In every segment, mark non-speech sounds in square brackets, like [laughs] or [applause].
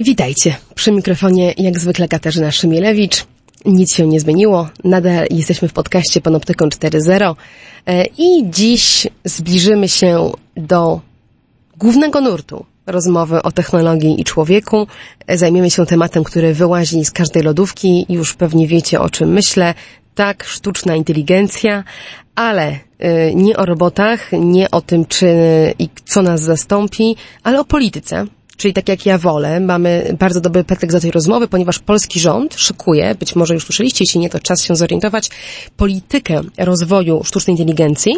Witajcie. Przy mikrofonie jak zwykle Katarzyna Szymielewicz. Nic się nie zmieniło. Nadal jesteśmy w podcaście Panoptykon 4.0 e, i dziś zbliżymy się do głównego nurtu rozmowy o technologii i człowieku. E, zajmiemy się tematem, który wyłazi z każdej lodówki. Już pewnie wiecie o czym myślę. Tak, sztuczna inteligencja, ale e, nie o robotach, nie o tym, czy i co nas zastąpi, ale o polityce czyli tak jak ja wolę, mamy bardzo dobry pretekst do tej rozmowy, ponieważ polski rząd szykuje, być może już słyszeliście, jeśli nie, to czas się zorientować, politykę rozwoju sztucznej inteligencji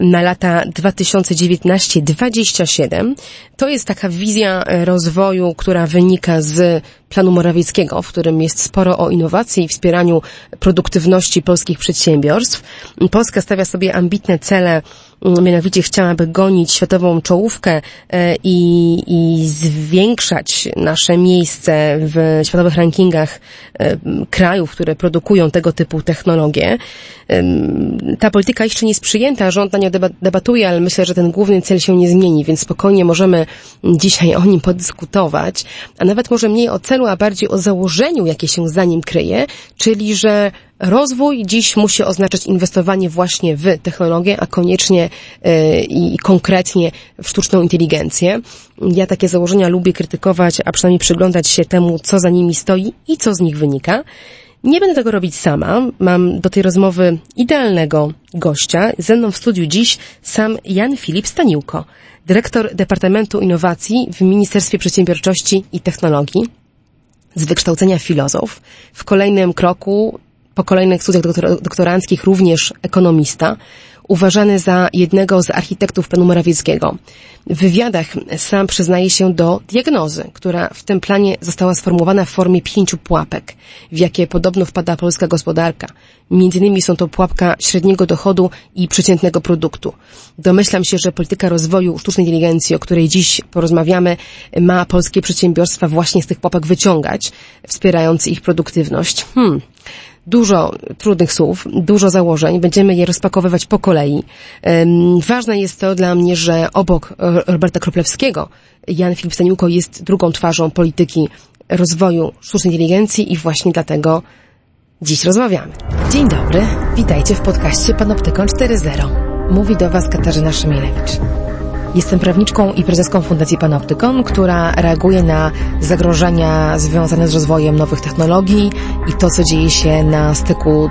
na lata 2019-2027. To jest taka wizja rozwoju, która wynika z planu Morawieckiego, w którym jest sporo o innowacji i wspieraniu produktywności polskich przedsiębiorstw. Polska stawia sobie ambitne cele, mm, mianowicie chciałaby gonić światową czołówkę e, i, i zwiększać nasze miejsce w światowych rankingach e, krajów, które produkują tego typu technologie. Ta polityka jeszcze nie jest przyjęta, rząd na nią debatuje, ale myślę, że ten główny cel się nie zmieni, więc spokojnie możemy dzisiaj o nim podyskutować, a nawet może mniej o celu, a bardziej o założeniu, jakie się za nim kryje, czyli że rozwój dziś musi oznaczać inwestowanie właśnie w technologię, a koniecznie yy, i konkretnie w sztuczną inteligencję. Ja takie założenia lubię krytykować, a przynajmniej przyglądać się temu, co za nimi stoi i co z nich wynika. Nie będę tego robić sama. Mam do tej rozmowy idealnego gościa. Ze mną w studiu dziś sam Jan Filip Staniłko, dyrektor Departamentu Innowacji w Ministerstwie Przedsiębiorczości i Technologii, z wykształcenia filozof. W kolejnym kroku, po kolejnych studiach doktor doktoranckich również ekonomista uważany za jednego z architektów planu Morawieckiego. W wywiadach sam przyznaje się do diagnozy, która w tym planie została sformułowana w formie pięciu pułapek, w jakie podobno wpada polska gospodarka. Między innymi są to pułapka średniego dochodu i przeciętnego produktu. Domyślam się, że polityka rozwoju sztucznej inteligencji, o której dziś porozmawiamy, ma polskie przedsiębiorstwa właśnie z tych pułapek wyciągać, wspierając ich produktywność. Hmm dużo trudnych słów, dużo założeń. Będziemy je rozpakowywać po kolei. Ważne jest to dla mnie, że obok Roberta Kroplewskiego Jan Filip Staniłko jest drugą twarzą polityki rozwoju sztucznej inteligencji i właśnie dlatego dziś rozmawiamy. Dzień dobry, witajcie w podcaście Panoptykon 4.0. Mówi do Was Katarzyna Szymielewicz. Jestem prawniczką i prezeską Fundacji Panoptykon, która reaguje na zagrożenia związane z rozwojem nowych technologii i to, co dzieje się na styku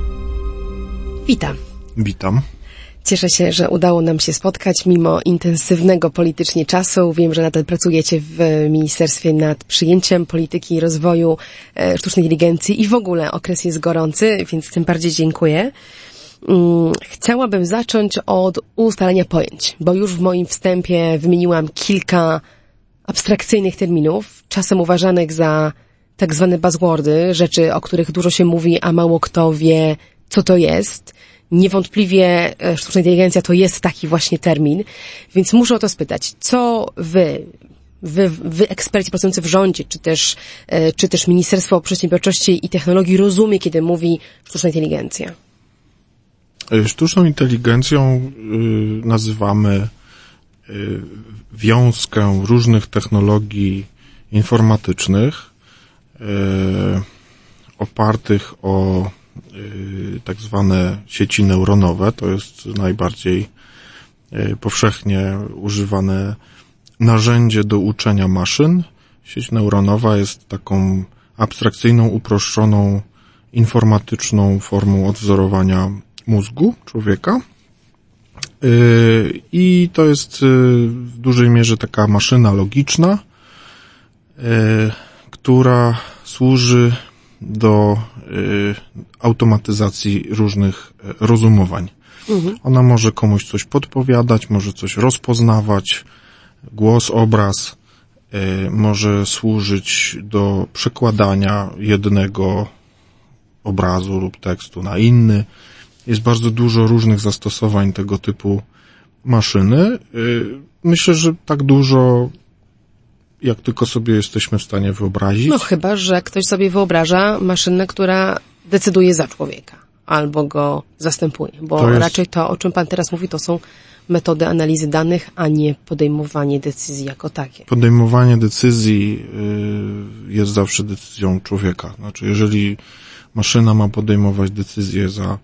Witam. Witam. Cieszę się, że udało nam się spotkać mimo intensywnego politycznie czasu. Wiem, że nadal pracujecie w ministerstwie nad przyjęciem polityki rozwoju e, sztucznej inteligencji i w ogóle okres jest gorący, więc tym bardziej dziękuję. Mm, chciałabym zacząć od ustalenia pojęć, bo już w moim wstępie wymieniłam kilka abstrakcyjnych terminów, czasem uważanych za tak zwane buzzwordy, rzeczy, o których dużo się mówi, a mało kto wie, co to jest. Niewątpliwie e, sztuczna inteligencja to jest taki właśnie termin, więc muszę o to spytać. Co wy, wy, wy eksperci pracujący w rządzie, czy też, e, czy też Ministerstwo Przedsiębiorczości i Technologii rozumie, kiedy mówi sztuczna inteligencja? E, sztuczną inteligencją nazywamy wiązkę różnych technologii informatycznych opartych o Y, tak zwane sieci neuronowe. To jest najbardziej y, powszechnie używane narzędzie do uczenia maszyn. Sieć neuronowa jest taką abstrakcyjną, uproszczoną informatyczną formą odwzorowania mózgu człowieka. Y, I to jest y, w dużej mierze taka maszyna logiczna, y, która służy do automatyzacji różnych rozumowań. Mhm. Ona może komuś coś podpowiadać, może coś rozpoznawać, głos, obraz, może służyć do przekładania jednego obrazu lub tekstu na inny. Jest bardzo dużo różnych zastosowań tego typu maszyny. Y, myślę, że tak dużo, jak tylko sobie jesteśmy w stanie wyobrazić. No chyba, że ktoś sobie wyobraża maszynę, która decyduje za człowieka albo go zastępuje, bo to jest... raczej to, o czym pan teraz mówi, to są metody analizy danych, a nie podejmowanie decyzji jako takie. Podejmowanie decyzji y, jest zawsze decyzją człowieka. Znaczy, jeżeli maszyna ma podejmować decyzję za,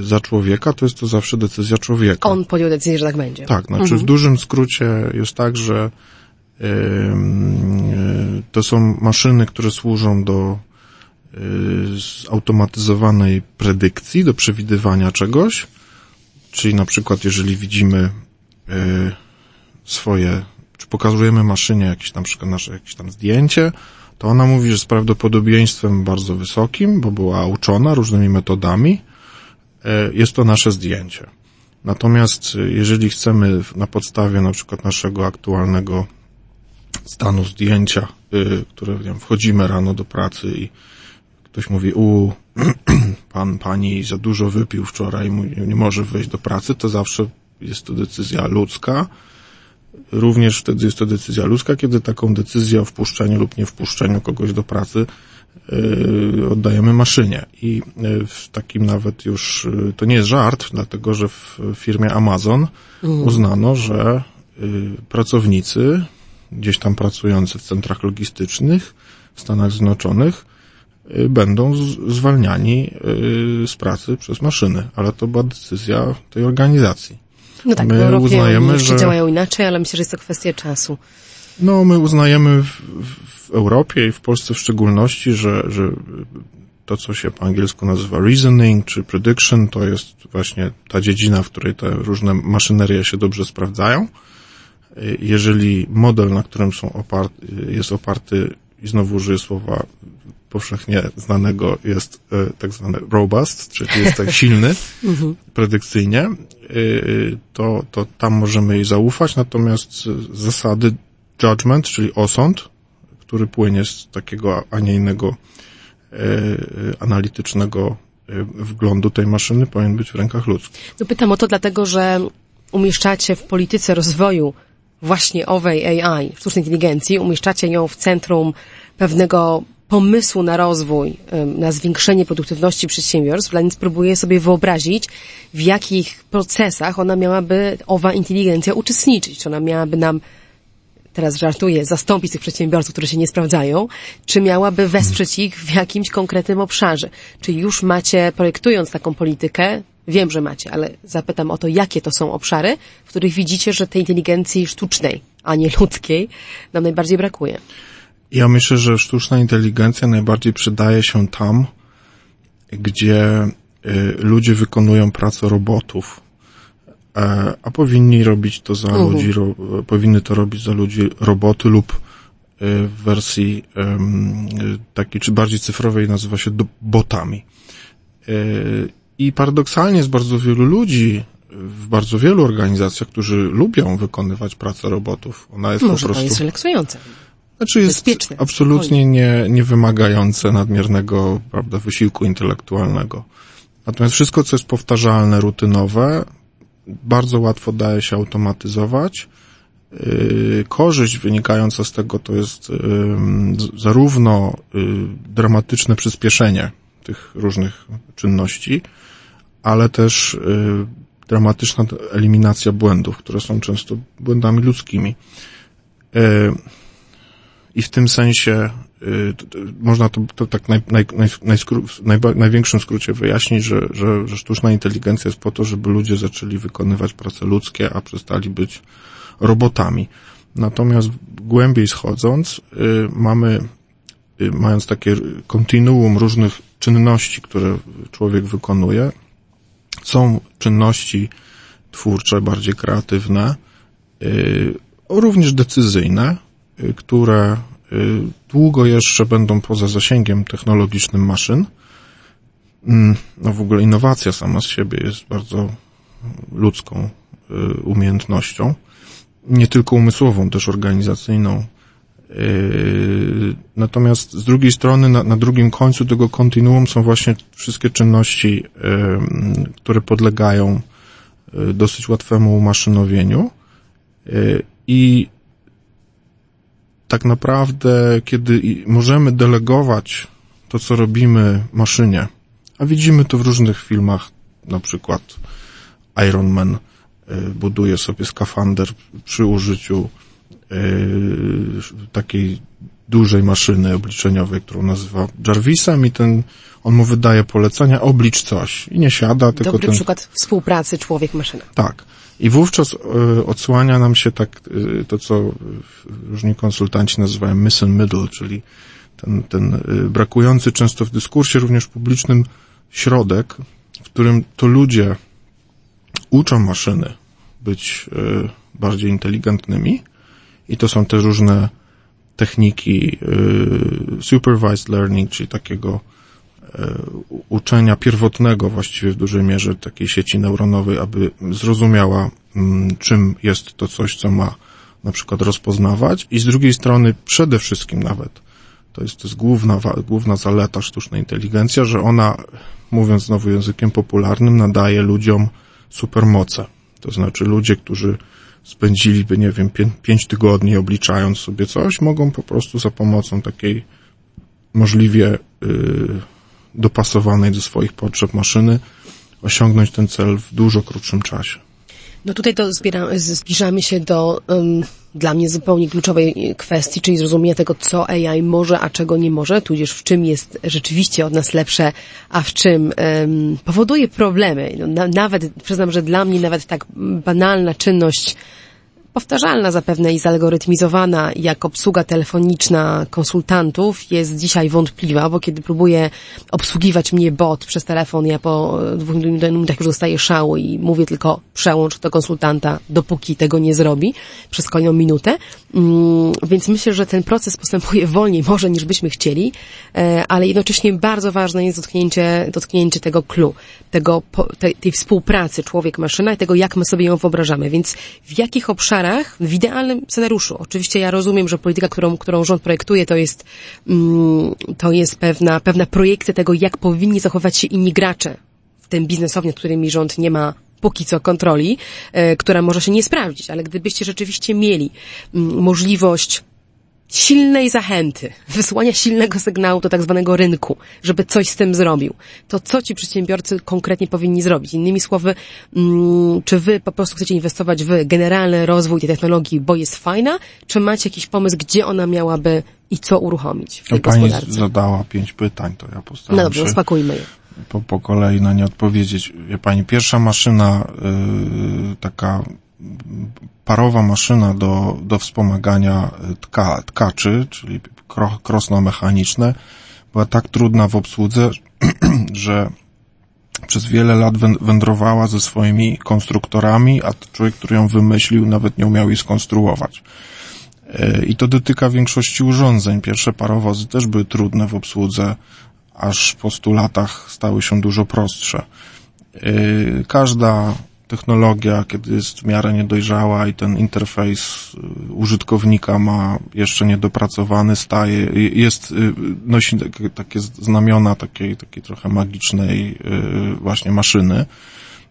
za człowieka, to jest to zawsze decyzja człowieka. On podjął decyzję, że tak będzie. Tak, znaczy mhm. w dużym skrócie jest tak, że to są maszyny, które służą do yy, zautomatyzowanej predykcji, do przewidywania czegoś, czyli na przykład jeżeli widzimy yy, swoje, czy pokazujemy maszynie jakieś przykład nasze jakieś tam zdjęcie, to ona mówi, że z prawdopodobieństwem bardzo wysokim, bo była uczona różnymi metodami, e, jest to nasze zdjęcie. Natomiast e, jeżeli chcemy na podstawie na przykład naszego aktualnego stanu zdjęcia, e, które wiem, wchodzimy rano do pracy i ktoś mówi, u, [clears throat] pan, pani za dużo wypił wczoraj, nie może wejść do pracy, to zawsze jest to decyzja ludzka, Również wtedy jest to decyzja ludzka, kiedy taką decyzję o wpuszczeniu lub nie wpuszczeniu kogoś do pracy yy, oddajemy maszynie. I yy, w takim nawet już, yy, to nie jest żart, dlatego że w firmie Amazon mhm. uznano, że pracownicy gdzieś tam pracujący w centrach logistycznych w Stanach Zjednoczonych będą zwalniani z pracy przez maszyny, ale to była decyzja tej organizacji. No tak, my uznajemy, że działają inaczej, ale myślę, że jest to kwestia czasu. No, my uznajemy w, w Europie i w Polsce w szczególności, że, że to, co się po angielsku nazywa reasoning czy prediction, to jest właśnie ta dziedzina, w której te różne maszynerie się dobrze sprawdzają. Jeżeli model, na którym są oparty, jest oparty, i znowu użyję słowa powszechnie znanego jest e, tak zwany robust, czyli jest tak [laughs] silny mhm. predykcyjnie, e, to, to tam możemy jej zaufać, natomiast zasady judgment, czyli osąd, który płynie z takiego, a nie innego e, analitycznego wglądu tej maszyny powinien być w rękach ludzkich. No pytam o to dlatego, że umieszczacie w polityce rozwoju właśnie owej AI, sztucznej inteligencji, umieszczacie ją w centrum pewnego pomysłu na rozwój, na zwiększenie produktywności przedsiębiorstw, więc próbuję sobie wyobrazić, w jakich procesach ona miałaby, owa inteligencja uczestniczyć. Czy ona miałaby nam, teraz żartuję, zastąpić tych przedsiębiorców, którzy się nie sprawdzają, czy miałaby wesprzeć ich w jakimś konkretnym obszarze. Czy już macie, projektując taką politykę, wiem, że macie, ale zapytam o to, jakie to są obszary, w których widzicie, że tej inteligencji sztucznej, a nie ludzkiej, nam najbardziej brakuje. Ja myślę, że sztuczna inteligencja najbardziej przydaje się tam, gdzie y, ludzie wykonują pracę robotów, e, a powinni robić to za mhm. ludzi, powinny to robić za ludzi roboty lub y, w wersji takiej czy bardziej cyfrowej nazywa się botami. Y, I paradoksalnie jest bardzo wielu ludzi w bardzo wielu organizacjach, którzy lubią wykonywać pracę robotów. Ona jest Może po prostu... to jest relaksujące. Znaczy jest Bezpieczne. absolutnie nie, nie wymagające nadmiernego prawda, wysiłku intelektualnego. Natomiast wszystko, co jest powtarzalne, rutynowe, bardzo łatwo daje się automatyzować. Yy, korzyść wynikająca z tego to jest zarówno yy, dramatyczne przyspieszenie tych różnych czynności, ale też yy, dramatyczna eliminacja błędów, które są często błędami ludzkimi. Yy, i w tym sensie y, można to, to tak naj, naj, naj, naj, największym skrócie wyjaśnić, że, że, że sztuczna inteligencja jest po to, żeby ludzie zaczęli wykonywać prace ludzkie, a przestali być robotami. Natomiast głębiej schodząc, y, mamy, y, mając takie kontinuum różnych czynności, które człowiek wykonuje. Są czynności twórcze, bardziej kreatywne, również decyzyjne, które długo jeszcze będą poza zasięgiem technologicznym maszyn. Mm, no w ogóle innowacja sama z siebie jest bardzo ludzką umiejętnością, nie tylko umysłową, też organizacyjną. Natomiast z drugiej strony, na, na drugim końcu tego kontinuum są właśnie wszystkie czynności, które podlegają dosyć łatwemu umaszynowieniu i tak naprawdę, kiedy możemy delegować to, co robimy maszynie, a widzimy to w różnych filmach, na przykład Iron Man buduje sobie skafander przy użyciu takiej dużej maszyny obliczeniowej, którą nazywa Jarvisem i ten, on mu wydaje polecenia, oblicz coś i nie siada, tylko Dobry ten... przykład współpracy człowiek-maszyna. Tak. I wówczas y, odsłania nam się tak y, to, co różni konsultanci nazywają miss and middle, czyli ten, ten y, brakujący często w dyskursie również publicznym środek, w którym to ludzie uczą maszyny być bardziej inteligentnymi i to są te różne techniki supervised learning, czyli takiego uczenia pierwotnego właściwie w dużej mierze takiej sieci neuronowej, aby zrozumiała, mm, czym jest to coś, co ma na przykład rozpoznawać i z drugiej strony przede wszystkim nawet, to jest, to jest główna, główna zaleta sztucznej inteligencji, że ona, mówiąc znowu językiem popularnym, nadaje ludziom supermoce. To znaczy ludzie, którzy spędziliby, nie wiem, pię pięć tygodni obliczając sobie coś, mogą po prostu za pomocą takiej możliwie yy, dopasowanej do swoich potrzeb maszyny osiągnąć ten cel w dużo krótszym czasie. No tutaj to zbiera, zbliżamy się do um, dla mnie zupełnie kluczowej kwestii, czyli zrozumienia tego, co AI może, a czego nie może, tudzież w czym jest rzeczywiście od nas lepsze, a w czym um, powoduje problemy. No, na, nawet, przyznam, że dla mnie nawet tak banalna czynność powtarzalna zapewne i zalgorytmizowana jak obsługa telefoniczna konsultantów jest dzisiaj wątpliwa, bo kiedy próbuje obsługiwać mnie bot przez telefon, ja po dwóch minutach już dostaję szału i mówię tylko przełącz do konsultanta, dopóki tego nie zrobi przez kolejną minutę. Mm, więc myślę, że ten proces postępuje wolniej może niż byśmy chcieli, e, ale jednocześnie bardzo ważne jest dotknięcie, dotknięcie tego clue, tego, tej, tej współpracy człowiek-maszyna i tego, jak my sobie ją wyobrażamy. Więc w jakich obszarach w idealnym scenariuszu. Oczywiście ja rozumiem, że polityka, którą, którą rząd projektuje, to jest, mm, to jest pewna, pewna projekcja tego, jak powinni zachować się inni gracze w tym biznesownie, nad którymi rząd nie ma póki co kontroli, e, która może się nie sprawdzić, ale gdybyście rzeczywiście mieli mm, możliwość silnej zachęty, wysłania silnego sygnału do tak zwanego rynku, żeby coś z tym zrobił, to co ci przedsiębiorcy konkretnie powinni zrobić? Innymi słowy, mm, czy wy po prostu chcecie inwestować w generalny rozwój tej technologii, bo jest fajna, czy macie jakiś pomysł, gdzie ona miałaby i co uruchomić w tej no, Pani zadała pięć pytań, to ja postaram No dobrze, spakujmy je. po, po kolei na nie odpowiedzieć. Wie Pani, pierwsza maszyna yy, taka parowa maszyna do, do wspomagania tka, tkaczy, czyli krosno mechaniczne, była tak trudna w obsłudze, [clears throat] że przez wiele lat wędrowała ze swoimi konstruktorami, a człowiek, który ją wymyślił, nawet nie umiał jej skonstruować. E, I to dotyka większości urządzeń. Pierwsze parowozy też były trudne w obsłudze, aż po stu latach stały się dużo prostsze. E, każda technologia, kiedy jest w miarę niedojrzała i ten interfejs y, użytkownika ma jeszcze niedopracowany, staje, jest, y, nosi takie znamiona takiej, takiej trochę magicznej y, właśnie maszyny.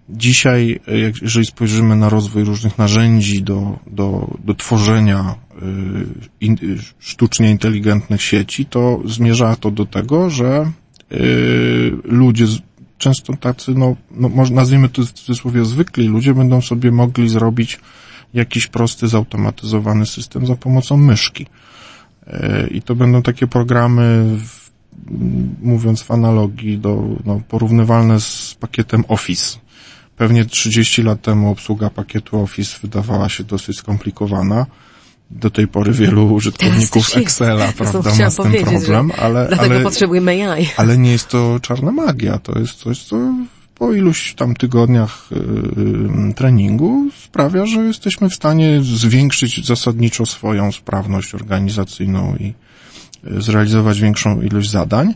Dzisiaj, jeżeli spojrzymy na rozwój różnych narzędzi do, do, do tworzenia sztucznie inteligentnych sieci, to zmierza to do tego, że ludzie często tacy, no, no nazwijmy to w cudzysłowie zwykli ludzie będą sobie mogli zrobić jakiś prosty, zautomatyzowany system za pomocą myszki. E, I to będą takie programy, mówiąc w analogii, do, no, porównywalne z pakietem Office. Pewnie 30 lat temu obsługa pakietu Office wydawała się dosyć skomplikowana. Do tej pory wielu użytkowników Excela, prawda, ma z tym problem, ale, dlatego ale, potrzebujemy ale nie jest to czarna magia, to jest coś, co po iluś tam tygodniach yy, treningu sprawia, że jesteśmy w stanie zwiększyć zasadniczo swoją sprawność organizacyjną i yy, zrealizować większą ilość zadań.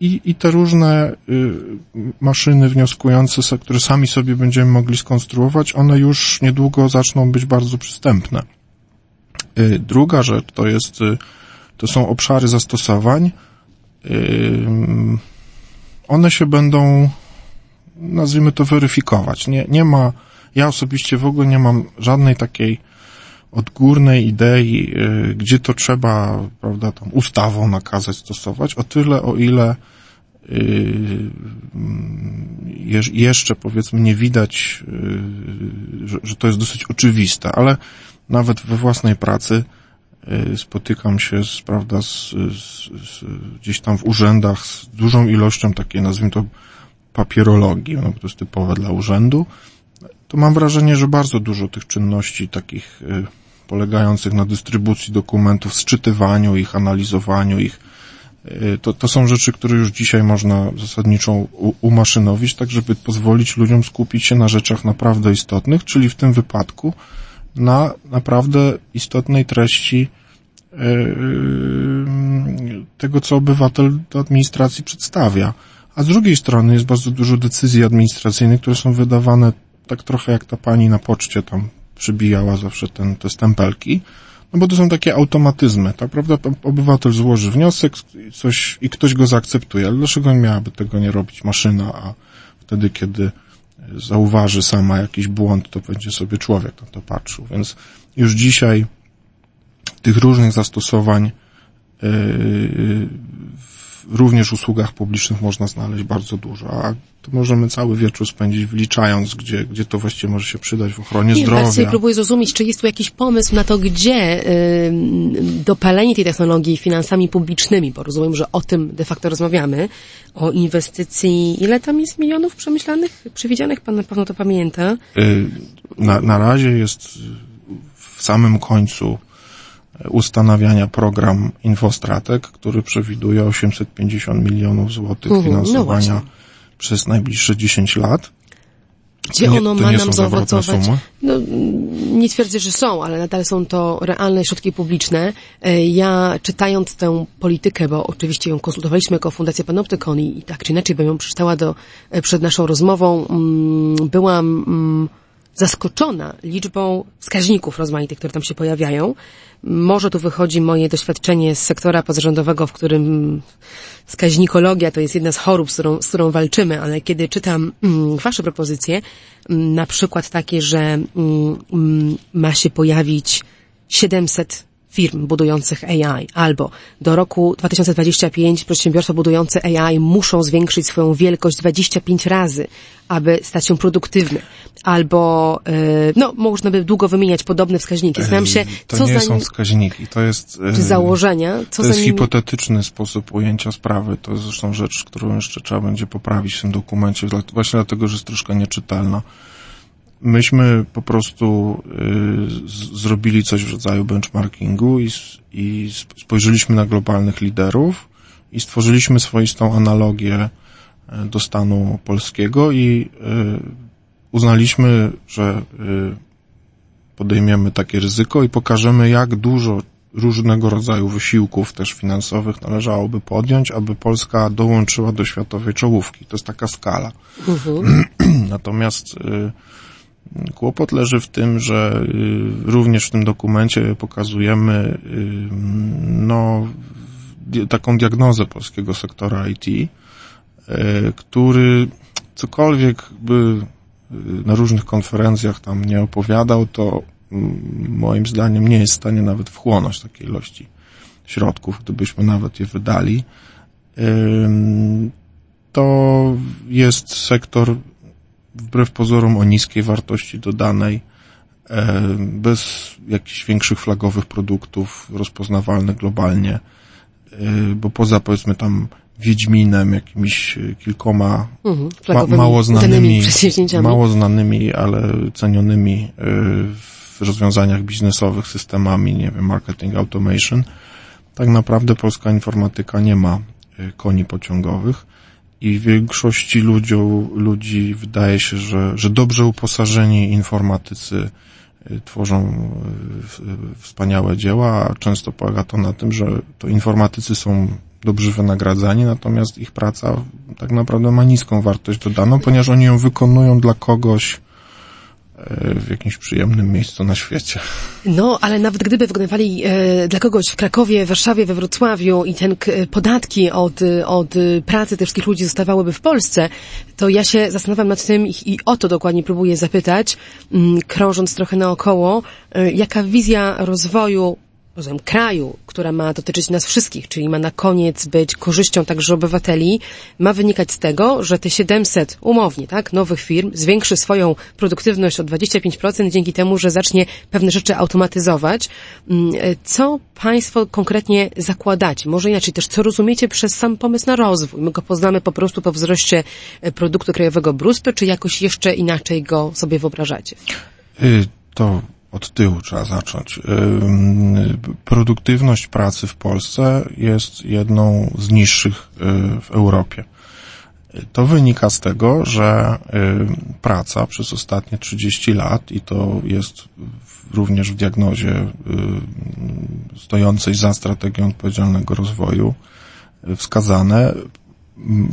I, I te różne maszyny wnioskujące, które sami sobie będziemy mogli skonstruować, one już niedługo zaczną być bardzo przystępne. Druga rzecz to jest, to są obszary zastosowań. One się będą, nazwijmy to, weryfikować. Nie, nie ma, ja osobiście w ogóle nie mam żadnej takiej odgórnej idei, gdzie to trzeba, prawda, tam ustawą nakazać stosować, o tyle, o ile jeszcze powiedzmy nie widać, że to jest dosyć oczywiste, ale nawet we własnej pracy spotykam się z, prawda, z, z, z, gdzieś tam w urzędach z dużą ilością takiej, nazwijmy to, papierologii, no, to jest typowe dla urzędu, to mam wrażenie, że bardzo dużo tych czynności takich polegających na dystrybucji dokumentów, sczytywaniu ich, analizowaniu ich, to, to są rzeczy, które już dzisiaj można zasadniczo umaszynowić, tak żeby pozwolić ludziom skupić się na rzeczach naprawdę istotnych, czyli w tym wypadku na naprawdę istotnej treści tego, co obywatel do administracji przedstawia. A z drugiej strony jest bardzo dużo decyzji administracyjnych, które są wydawane tak trochę jak ta pani na poczcie tam przybijała zawsze ten, te stempelki, no bo to są takie automatyzmy, tak prawda? Obywatel złoży wniosek coś, i ktoś go zaakceptuje, ale dlaczego miałaby tego nie robić maszyna, a wtedy, kiedy zauważy sama jakiś błąd, to będzie sobie człowiek na to patrzył. Więc już dzisiaj tych różnych zastosowań yy, również usługach publicznych można znaleźć bardzo dużo, a to możemy cały wieczór spędzić wliczając, gdzie, gdzie to właściwie może się przydać w ochronie Nie, zdrowia. Sobie próbuję zrozumieć, czy jest tu jakiś pomysł na to, gdzie y, dopalenie tej technologii finansami publicznymi, bo rozumiem, że o tym de facto rozmawiamy, o inwestycji, ile tam jest milionów przemyślanych, przewidzianych, pan na pewno to pamięta? Y, na, na razie jest w samym końcu ustanawiania program Infostratek, który przewiduje 850 milionów złotych Mhm, finansowania no przez najbliższe 10 lat. Gdzie nie- ono ma nam zaowocować? No, nie twierdzę, że są, ale nadal są to realne środki publiczne. E, Ja czytając tę politykę, bo oczywiście ją konsultowaliśmy jako Fundacja Panoptykon i i tak czy inaczej bym ją przeczytała do, e, przed naszą rozmową, mm, byłam mm, zaskoczona liczbą wskaźników rozmaitych, które tam się pojawiają. Może tu wychodzi moje doświadczenie z sektora pozarządowego, w którym wskaźnikologia to jest jedna z chorób, z którą, z którą walczymy, ale kiedy czytam mm, wasze propozycje, mm, na przykład takie, że mm, mm, ma się pojawić 700 firm budujących AI, albo do roku 2025 przedsiębiorstwa budujące AI muszą zwiększyć swoją wielkość 25 razy, aby stać się produktywne, albo, e, no, można by długo wymieniać podobne wskaźniki. Znam się, to co nie za są nim, wskaźniki, to jest... e, czy założenia, co To jest nimi... hipotetyczny sposób ujęcia sprawy. To jest zresztą rzecz, którą jeszcze trzeba będzie poprawić w tym dokumencie, właśnie dlatego, że jest troszkę nieczytelna. Myśmy po prostu y, z, zrobili coś w rodzaju benchmarkingu i, i sp- spojrzeliśmy na globalnych liderów i stworzyliśmy swoistą analogię e, do stanu polskiego i y, uznaliśmy, że y, podejmiemy takie ryzyko i pokażemy, jak dużo różnego rodzaju wysiłków też finansowych należałoby podjąć, aby Polska dołączyła do światowej czołówki. To jest taka skala. [clears throat] Natomiast y, kłopot leży w tym, że y, również w tym dokumencie pokazujemy y, no, taką diagnozę polskiego sektora IT, y, który cokolwiek by na różnych konferencjach tam nie opowiadał, to mm, moim zdaniem nie jest w stanie nawet wchłonąć takiej ilości środków, gdybyśmy nawet je wydali. To jest sektor wbrew pozorom o niskiej wartości dodanej, e, bez jakichś większych flagowych produktów rozpoznawalnych globalnie, e, bo poza powiedzmy tam Wiedźminem, jakimiś e, kilkoma Mhm, ma, mało znanymi, mało znanymi, ale cenionymi w rozwiązaniach biznesowych, systemami, nie wiem, marketing automation. Tak naprawdę polska informatyka nie ma koni pociągowych i większości ludzi, ludzi wydaje się, że, że dobrze uposażeni informatycy y, tworzą wspaniałe dzieła, a często polega to na tym, że to informatycy są dobrze wynagradzani, natomiast ich praca tak naprawdę ma niską wartość dodaną, ponieważ oni ją wykonują dla kogoś w jakimś przyjemnym miejscu na świecie. No, ale nawet gdyby wykonywali e, dla kogoś w Krakowie, Warszawie, we Wrocławiu i ten k, podatki od, od pracy tych wszystkich ludzi zostawałyby w Polsce, to ja się zastanawiam nad tym i, i o to dokładnie próbuję zapytać, m, mm, krążąc trochę naokoło, e, jaka wizja rozwoju rozumiem, kraju, która ma dotyczyć nas wszystkich, czyli ma na koniec być korzyścią także obywateli, ma wynikać z tego, że te 700 umownie, tak, nowych firm zwiększy swoją produktywność o 25% dzięki temu, że zacznie pewne rzeczy automatyzować. Mm, co Państwo konkretnie zakładacie? Może inaczej też, co rozumiecie przez sam pomysł na rozwój? My go poznamy po prostu po wzroście e, produktu krajowego brutto, czy jakoś jeszcze inaczej go sobie wyobrażacie? Y, to od tyłu trzeba zacząć. Produktywność pracy w Polsce jest jedną z niższych y, w Europie. To wynika z tego, że praca przez ostatnie 30 lat i to jest również w diagnozie y, stojącej za strategią odpowiedzialnego rozwoju y, wskazane,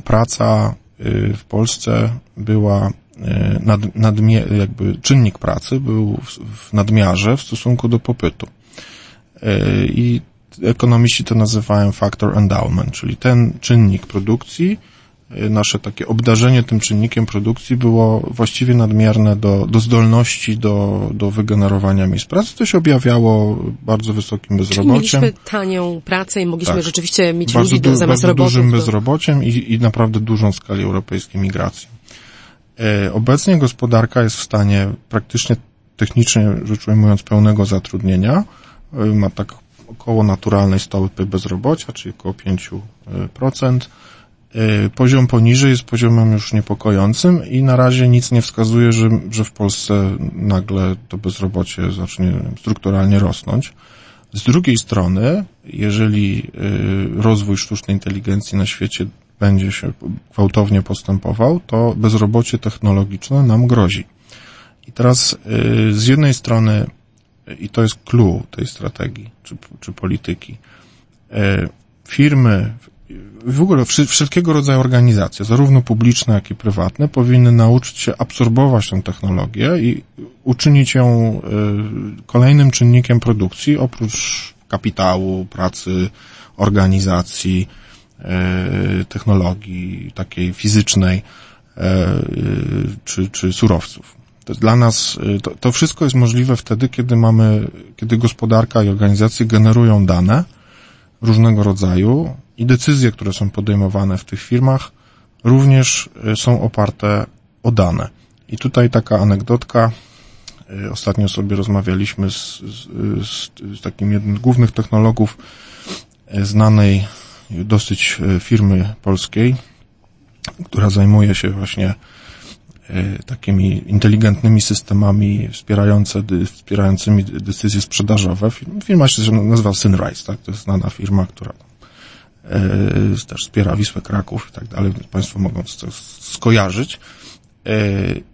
praca w Polsce była nad, nadmie, jakby czynnik pracy był w, w nadmiarze w stosunku do popytu. E, I ekonomiści to nazywają factor endowment, czyli ten czynnik produkcji, e, nasze takie obdarzenie tym czynnikiem produkcji było właściwie nadmierne do, do zdolności do, do wygenerowania miejsc pracy. To się objawiało bardzo wysokim bezrobociem. Czyli mieliśmy tanią pracę i mogliśmy tak. rzeczywiście mieć bardzo ludzi do, zamiast bardzo dużym bezrobociem i, i naprawdę dużą w skali europejskiej migracji. E, obecnie gospodarka jest w stanie praktycznie technicznie rzecz ujmując pełnego zatrudnienia. E, ma tak około naturalnej stopy bezrobocia, czyli około 5%. E, poziom poniżej jest poziomem już niepokojącym i na razie nic nie wskazuje, że, że w Polsce nagle to bezrobocie zacznie strukturalnie rosnąć. Z drugiej strony, jeżeli rozwój sztucznej inteligencji na świecie będzie się gwałtownie postępował, to bezrobocie technologiczne nam grozi. I teraz y, z jednej strony, i to jest clue tej strategii czy, czy polityki, y, firmy, w ogóle wszelkiego rodzaju organizacje, zarówno publiczne, jak i prywatne, powinny nauczyć się absorbować tę technologię i uczynić ją y, kolejnym czynnikiem produkcji, oprócz kapitału, pracy, organizacji, technologii takiej fizycznej e, czy, czy surowców. To dla nas e, to, to wszystko jest możliwe wtedy, kiedy mamy, kiedy gospodarka i organizacje generują dane różnego rodzaju i decyzje, które są podejmowane w tych firmach, również są oparte o dane. I tutaj taka anegdotka. Ostatnio sobie rozmawialiśmy z, z, z takim jednym z głównych technologów znanej dosyć e, firmy polskiej, która zajmuje się właśnie e, takimi inteligentnymi systemami wspierające, wspierającymi decyzje sprzedażowe. Firma się nazywa Synrise, tak? To jest znana firma, która e, też wspiera Wisłę Kraków i tak dalej, Państwo mogą to skojarzyć.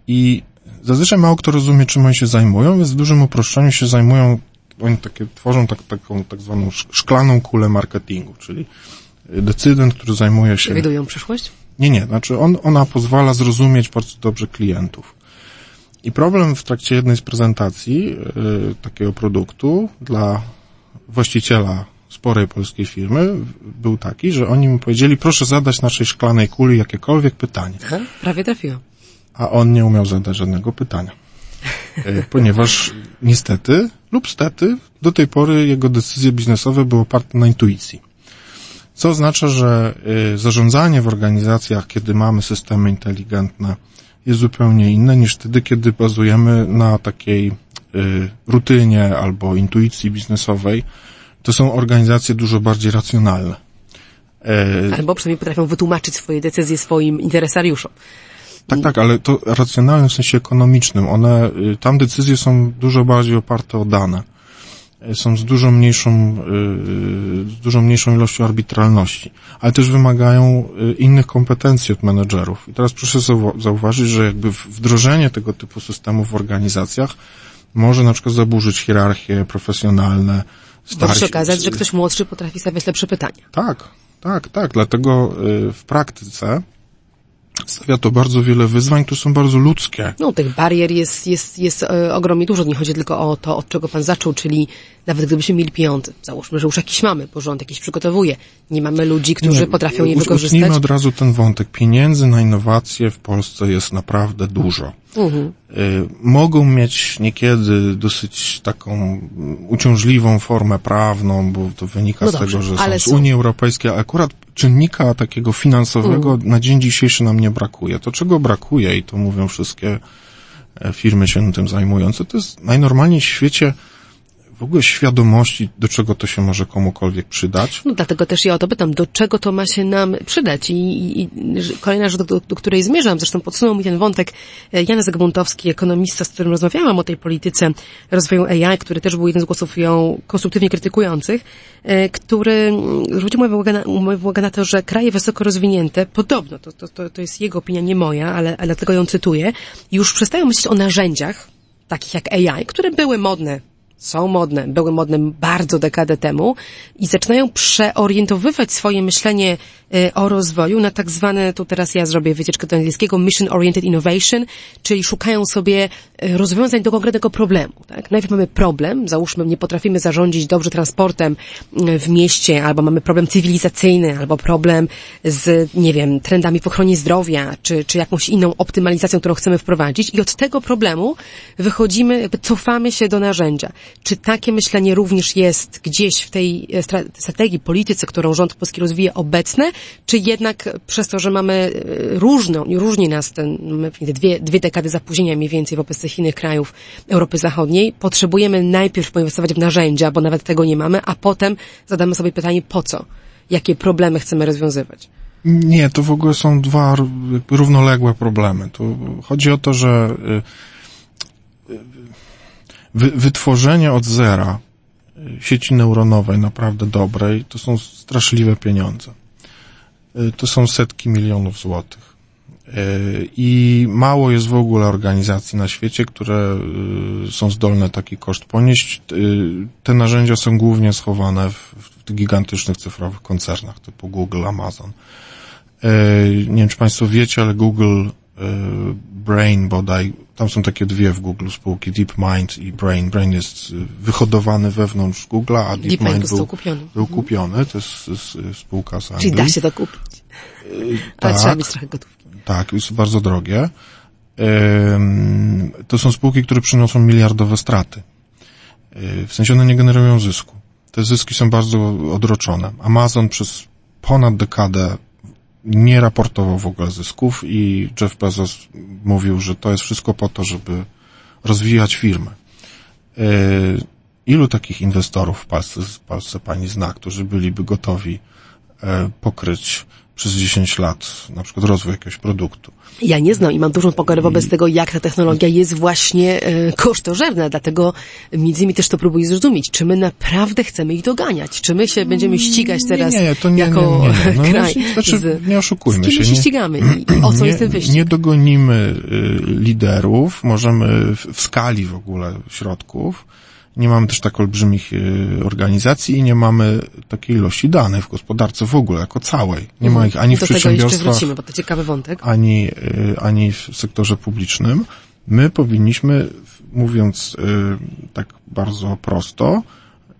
I zazwyczaj mało kto rozumie, czym oni się zajmują, więc w dużym uproszczeniu się zajmują, oni takie, tworzą tak, taką tak zwaną szklaną kulę marketingu, czyli decydent, który zajmuje się... Przewidują przyszłość? Nie, nie. Znaczy on, ona pozwala zrozumieć bardzo dobrze klientów. I problem w trakcie jednej z prezentacji y, takiego produktu dla właściciela sporej polskiej firmy był taki, że oni mu powiedzieli, proszę zadać naszej szklanej kuli jakiekolwiek pytanie. Aha, prawie trafiło. A on nie umiał zadać żadnego pytania. Y, ponieważ niestety lub stety do tej pory jego decyzje biznesowe były oparte na intuicji. Co oznacza, że y, zarządzanie w organizacjach, kiedy mamy systemy inteligentne, jest zupełnie inne niż wtedy, kiedy bazujemy na takiej y, rutynie albo intuicji biznesowej. To są organizacje dużo bardziej racjonalne. E, albo przynajmniej potrafią wytłumaczyć swoje decyzje swoim interesariuszom. Tak, tak, ale to racjonalne w sensie ekonomicznym. One, y, tam decyzje są dużo bardziej oparte o dane. Y, Są z dużo mniejszą, y, z dużo mniejszą ilością arbitralności, ale też wymagają y, innych kompetencji od menedżerów. I teraz proszę zauwa- zauważyć, że jakby wdrożenie tego typu systemów w organizacjach może na przykład zaburzyć hierarchie profesjonalne, Może się starsi- okazać, że ktoś młodszy potrafi stawiać lepsze pytania. tak, tak, tak. Dlatego y, w praktyce stawia to bardzo wiele wyzwań, które są bardzo ludzkie. No, tych barier jest, jest, jest e, ogromnie dużo. Nie chodzi tylko o to, od czego pan zaczął, czyli nawet gdybyśmy mieli pieniądze, załóżmy, że już jakiś mamy, bo rząd jakiś przygotowuje. Nie mamy ludzi, którzy Nie, potrafią je wykorzystać. Utnijmy od razu ten wątek. Pieniędzy na innowacje w Polsce jest naprawdę dużo. Mhm. Y, mogą mieć niekiedy dosyć taką mm, uciążliwą formę prawną, bo to wynika No z dobrze, tego, że są z są. Mhm. Unii Europejskiej, a akurat czynnika takiego finansowego na dzień dzisiejszy nam nie brakuje. To czego brakuje i to mówią wszystkie e, firmy się tym zajmujące, to jest najnormalniej w świecie ogóle świadomości, do czego to się może komukolwiek przydać. No dlatego też ja o to pytam, do czego to ma się nam przydać? I, i, i kolejna rzecz, do, do, do której zmierzam, zresztą podsunął mi ten wątek e, Jan Zagmuntowski, ekonomista, z którym rozmawiałam o tej polityce rozwoju AI, który też był jeden z głosów ją konstruktywnie krytykujących, e, który zwrócił moją uwagę na, uwagę na to, że kraje wysoko rozwinięte, podobno, to, to, to, to jest jego opinia, nie moja, ale, ale dlatego ją cytuję, już przestają myśleć o narzędziach, takich jak AI, które były modne są modne, były modne bardzo dekadę temu i zaczynają przeorientowywać swoje myślenie e, o rozwoju na tak zwane, tu teraz ja zrobię wycieczkę do angielskiego, Mission Oriented Innovation, czyli szukają sobie e, rozwiązań do konkretnego problemu. Tak? Najpierw mamy problem, załóżmy nie potrafimy zarządzić dobrze transportem e, w mieście, albo mamy problem cywilizacyjny, albo problem z, nie wiem, trendami w ochronie zdrowia, czy, czy jakąś inną optymalizacją, którą chcemy wprowadzić i od tego problemu wychodzimy, jakby cofamy się do narzędzia. Czy takie myślenie również jest gdzieś w tej e, stra- strategii, polityce, którą rząd polski rozwija obecne, czy jednak przez to, że mamy e, różną, różni nas ten, dwie, dwie dekady zapóźnienia mniej więcej wobec tych innych krajów Europy Zachodniej, potrzebujemy najpierw poinwestować w narzędzia, bo nawet tego nie mamy, a potem zadamy sobie pytanie po co? Jakie problemy chcemy rozwiązywać? Nie, to w ogóle są dwa równoległe problemy. Tu chodzi o to, że y, wy, wytworzenie od zera y, sieci neuronowej naprawdę dobrej to są straszliwe pieniądze. Y, To są setki milionów złotych. Y, I mało jest w ogóle organizacji na świecie, które są zdolne taki koszt ponieść. Te narzędzia są głównie schowane w, w gigantycznych cyfrowych koncernach typu Google, Amazon. Nie wiem, czy Państwo wiecie, ale Google Brain bodaj, tam są takie dwie w Google spółki, DeepMind i Brain. Brain jest e, wyhodowany wewnątrz Google'a, a DeepMind DeepMind został był, kupiony. był kupiony. To jest, jest e, spółka z Anglii. Czyli da się to kupić. [laughs] Ale tak. trzeba mieć trochę gotówki. Tak, jest bardzo drogie. To są spółki, które przynoszą miliardowe straty. W sensie one nie generują zysku. Te zyski są bardzo odroczone. Amazon przez ponad dekadę nie raportował w ogóle zysków i Jeff Bezos mówił, że to jest wszystko po to, żeby rozwijać firmę. Yy, Ilu takich inwestorów w Polsce, w Polsce pani zna, którzy byliby gotowi e, pokryć przez 10 lat na przykład rozwój jakiegoś produktu? Ja nie znam i mam dużą pokorę wobec tego, jak ta technologia jest właśnie e, kosztożerna, dlatego między innymi też to próbuję zrozumieć. Czy my naprawdę chcemy ich doganiać? Czy my się będziemy ścigać teraz nie, nie, to nie, jako nie, nie, nie. [laughs] No, kraj? no, znaczy, z, nie oszukujmy z kim się. nie, ścigamy i, o co [clears throat] nie, jest ten wyścig? Nie dogonimy y, liderów, możemy w, w skali w ogóle środków. Nie mamy też tak olbrzymich y, organizacji i nie mamy takiej ilości danych w gospodarce w ogóle, jako całej. Nie ma ich ani w Do jeszcze przedsiębiorstwach, wrócimy, bo to ciekawy wątek. ani, y, ani w sektorze publicznym. My powinniśmy, mówiąc y, tak bardzo prosto,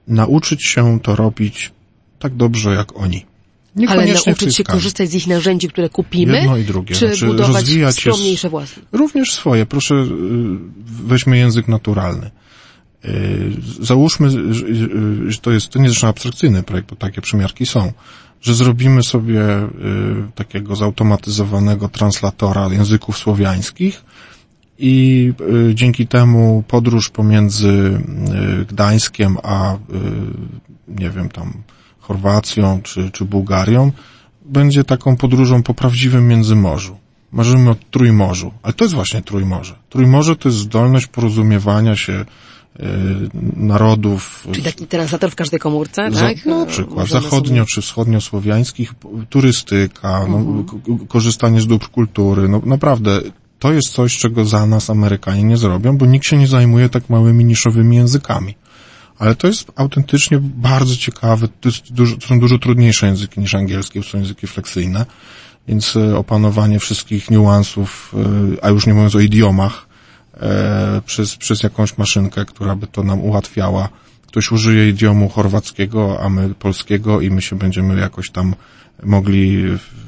nauczyć się to robić tak dobrze jak oni. Ale w nauczyć się korzystać z ich narzędzi, które kupimy, Jedno i drugie. czy Znaczy, budować skromniejsze własne? Również swoje. Proszę, weźmy język naturalny. Y, Załóżmy, że- że to jest, to nie zresztą abstrakcyjny projekt, bo takie przymiarki są, że zrobimy sobie y, takiego zautomatyzowanego translatora języków słowiańskich i y, dzięki temu podróż pomiędzy y, Gdańskiem a, y, nie wiem, tam Chorwacją czy, czy Bułgarią będzie taką podróżą po prawdziwym Międzymorzu. marzymy o Trójmorzu, ale to jest właśnie Trójmorze. Trójmorze to jest zdolność porozumiewania się y, narodów. Czyli taki translator w każdej komórce, za, tak? Na przykład zachodnio czy wschodniosłowiańskich, turystyka, no, korzystanie z dóbr kultury, no naprawdę to jest coś, czego za nas Amerykanie nie zrobią, bo nikt się nie zajmuje tak małymi niszowymi językami. Ale to jest autentycznie bardzo ciekawe, to, dużo, to są dużo trudniejsze języki niż angielski, to są języki fleksyjne, więc e, opanowanie wszystkich niuansów, e, a już nie mówiąc o idiomach, e, przez, przez jakąś maszynkę, która by to nam ułatwiała. Ktoś użyje idiomu chorwackiego, a my polskiego i my się będziemy jakoś tam mogli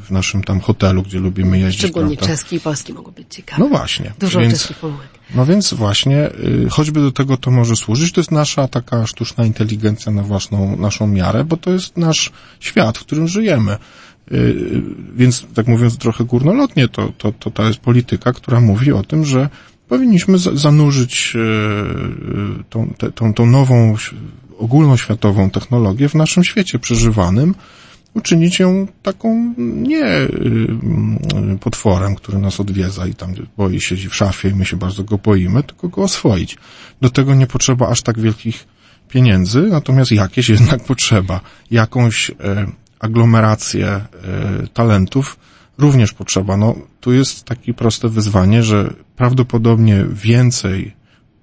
w naszym tam hotelu, gdzie lubimy jeździć. Szczególnie prawda? czeski i polski mogą być ciekawe. No właśnie. Dużo więc, czeskich pomyłek. no więc właśnie, y, choćby do tego to może służyć, to jest nasza taka sztuczna inteligencja na własną, naszą miarę, bo to jest nasz świat, w którym żyjemy. Y, Więc tak mówiąc trochę górnolotnie, to, to, to ta jest polityka, która mówi o tym, że powinniśmy za- zanurzyć y, y, tą, tą, tą nową ogólnoświatową technologię w naszym świecie przeżywanym, uczynić ją taką nie y, potworem, który nas odwiedza i tam boi siedzi w szafie i my się bardzo go boimy, tylko go oswoić. Do tego nie potrzeba aż tak wielkich pieniędzy, natomiast jakieś jednak potrzeba. Jakąś e, aglomerację e, talentów również potrzeba. No, tu jest takie proste wyzwanie, że prawdopodobnie więcej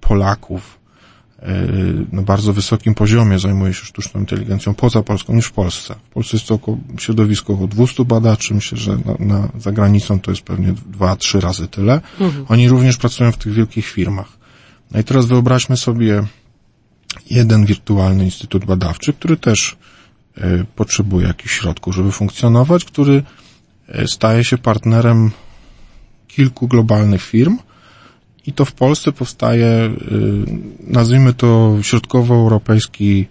Polaków e, na bardzo wysokim poziomie zajmuje się sztuczną inteligencją poza Polską niż w Polsce. W Polsce jest to około, środowisko około 200 badaczy, myślę, że na, na, za granicą to jest pewnie dwa, trzy razy tyle. Oni również pracują w tych wielkich firmach. No i teraz wyobraźmy sobie jeden wirtualny instytut badawczy, który też e, potrzebuje jakichś środków, żeby funkcjonować, który staje się partnerem kilku globalnych firm i to w Polsce powstaje, e, nazwijmy to środkowoeuropejski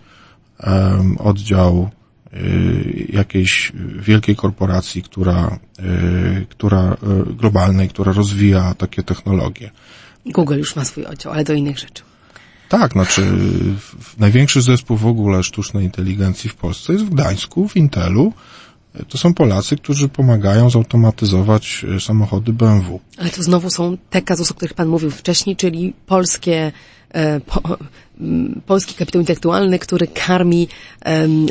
oddział e, jakiejś wielkiej korporacji, która, e, która e, globalnej, która rozwija takie technologie. Google już ma swój oddział, ale do innych rzeczy. Tak, znaczy największy zespół w ogóle sztucznej inteligencji w Polsce jest w Gdańsku, w Intelu. To są Polacy, którzy pomagają zautomatyzować e, samochody BMW. Ale to znowu są te kazusy, o których Pan mówił wcześniej, czyli polskie, e, po, polski kapitał intelektualny, który karmi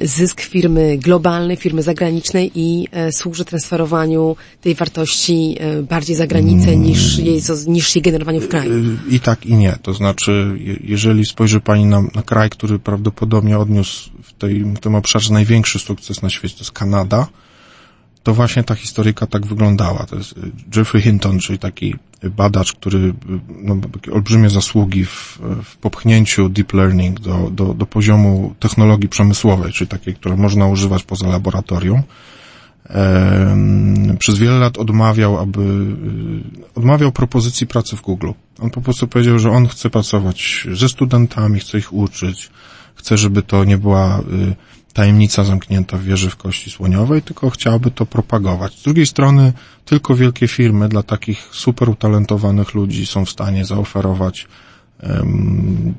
zysk firmy globalnej, firmy zagranicznej i e, służy transferowaniu tej wartości e, bardziej za granicę niż jej, niż jej generowaniu w kraju. Y, I tak i nie. To znaczy, je- jeżeli spojrzy Pani na, na kraj, który prawdopodobnie odniósł w, tej, w tym obszarze największy sukces na świecie, to jest Kanada, to właśnie ta historyjka tak wyglądała. To jest y, Jeffrey Hinton, czyli taki badacz, który y, no, olbrzymie zasługi w, w popchnięciu deep learning do, do, do poziomu technologii przemysłowej, czyli takiej, która można używać poza laboratorium. Przez wiele lat odmawiał, aby, y, odmawiał propozycji pracy w Google. On po prostu powiedział, że on chce pracować ze studentami, chce ich uczyć, chce, żeby to nie była tajemnica zamknięta w wieży w kości słoniowej, tylko chciałby to propagować. Z drugiej strony, tylko wielkie firmy dla takich super utalentowanych ludzi są w stanie zaoferować em,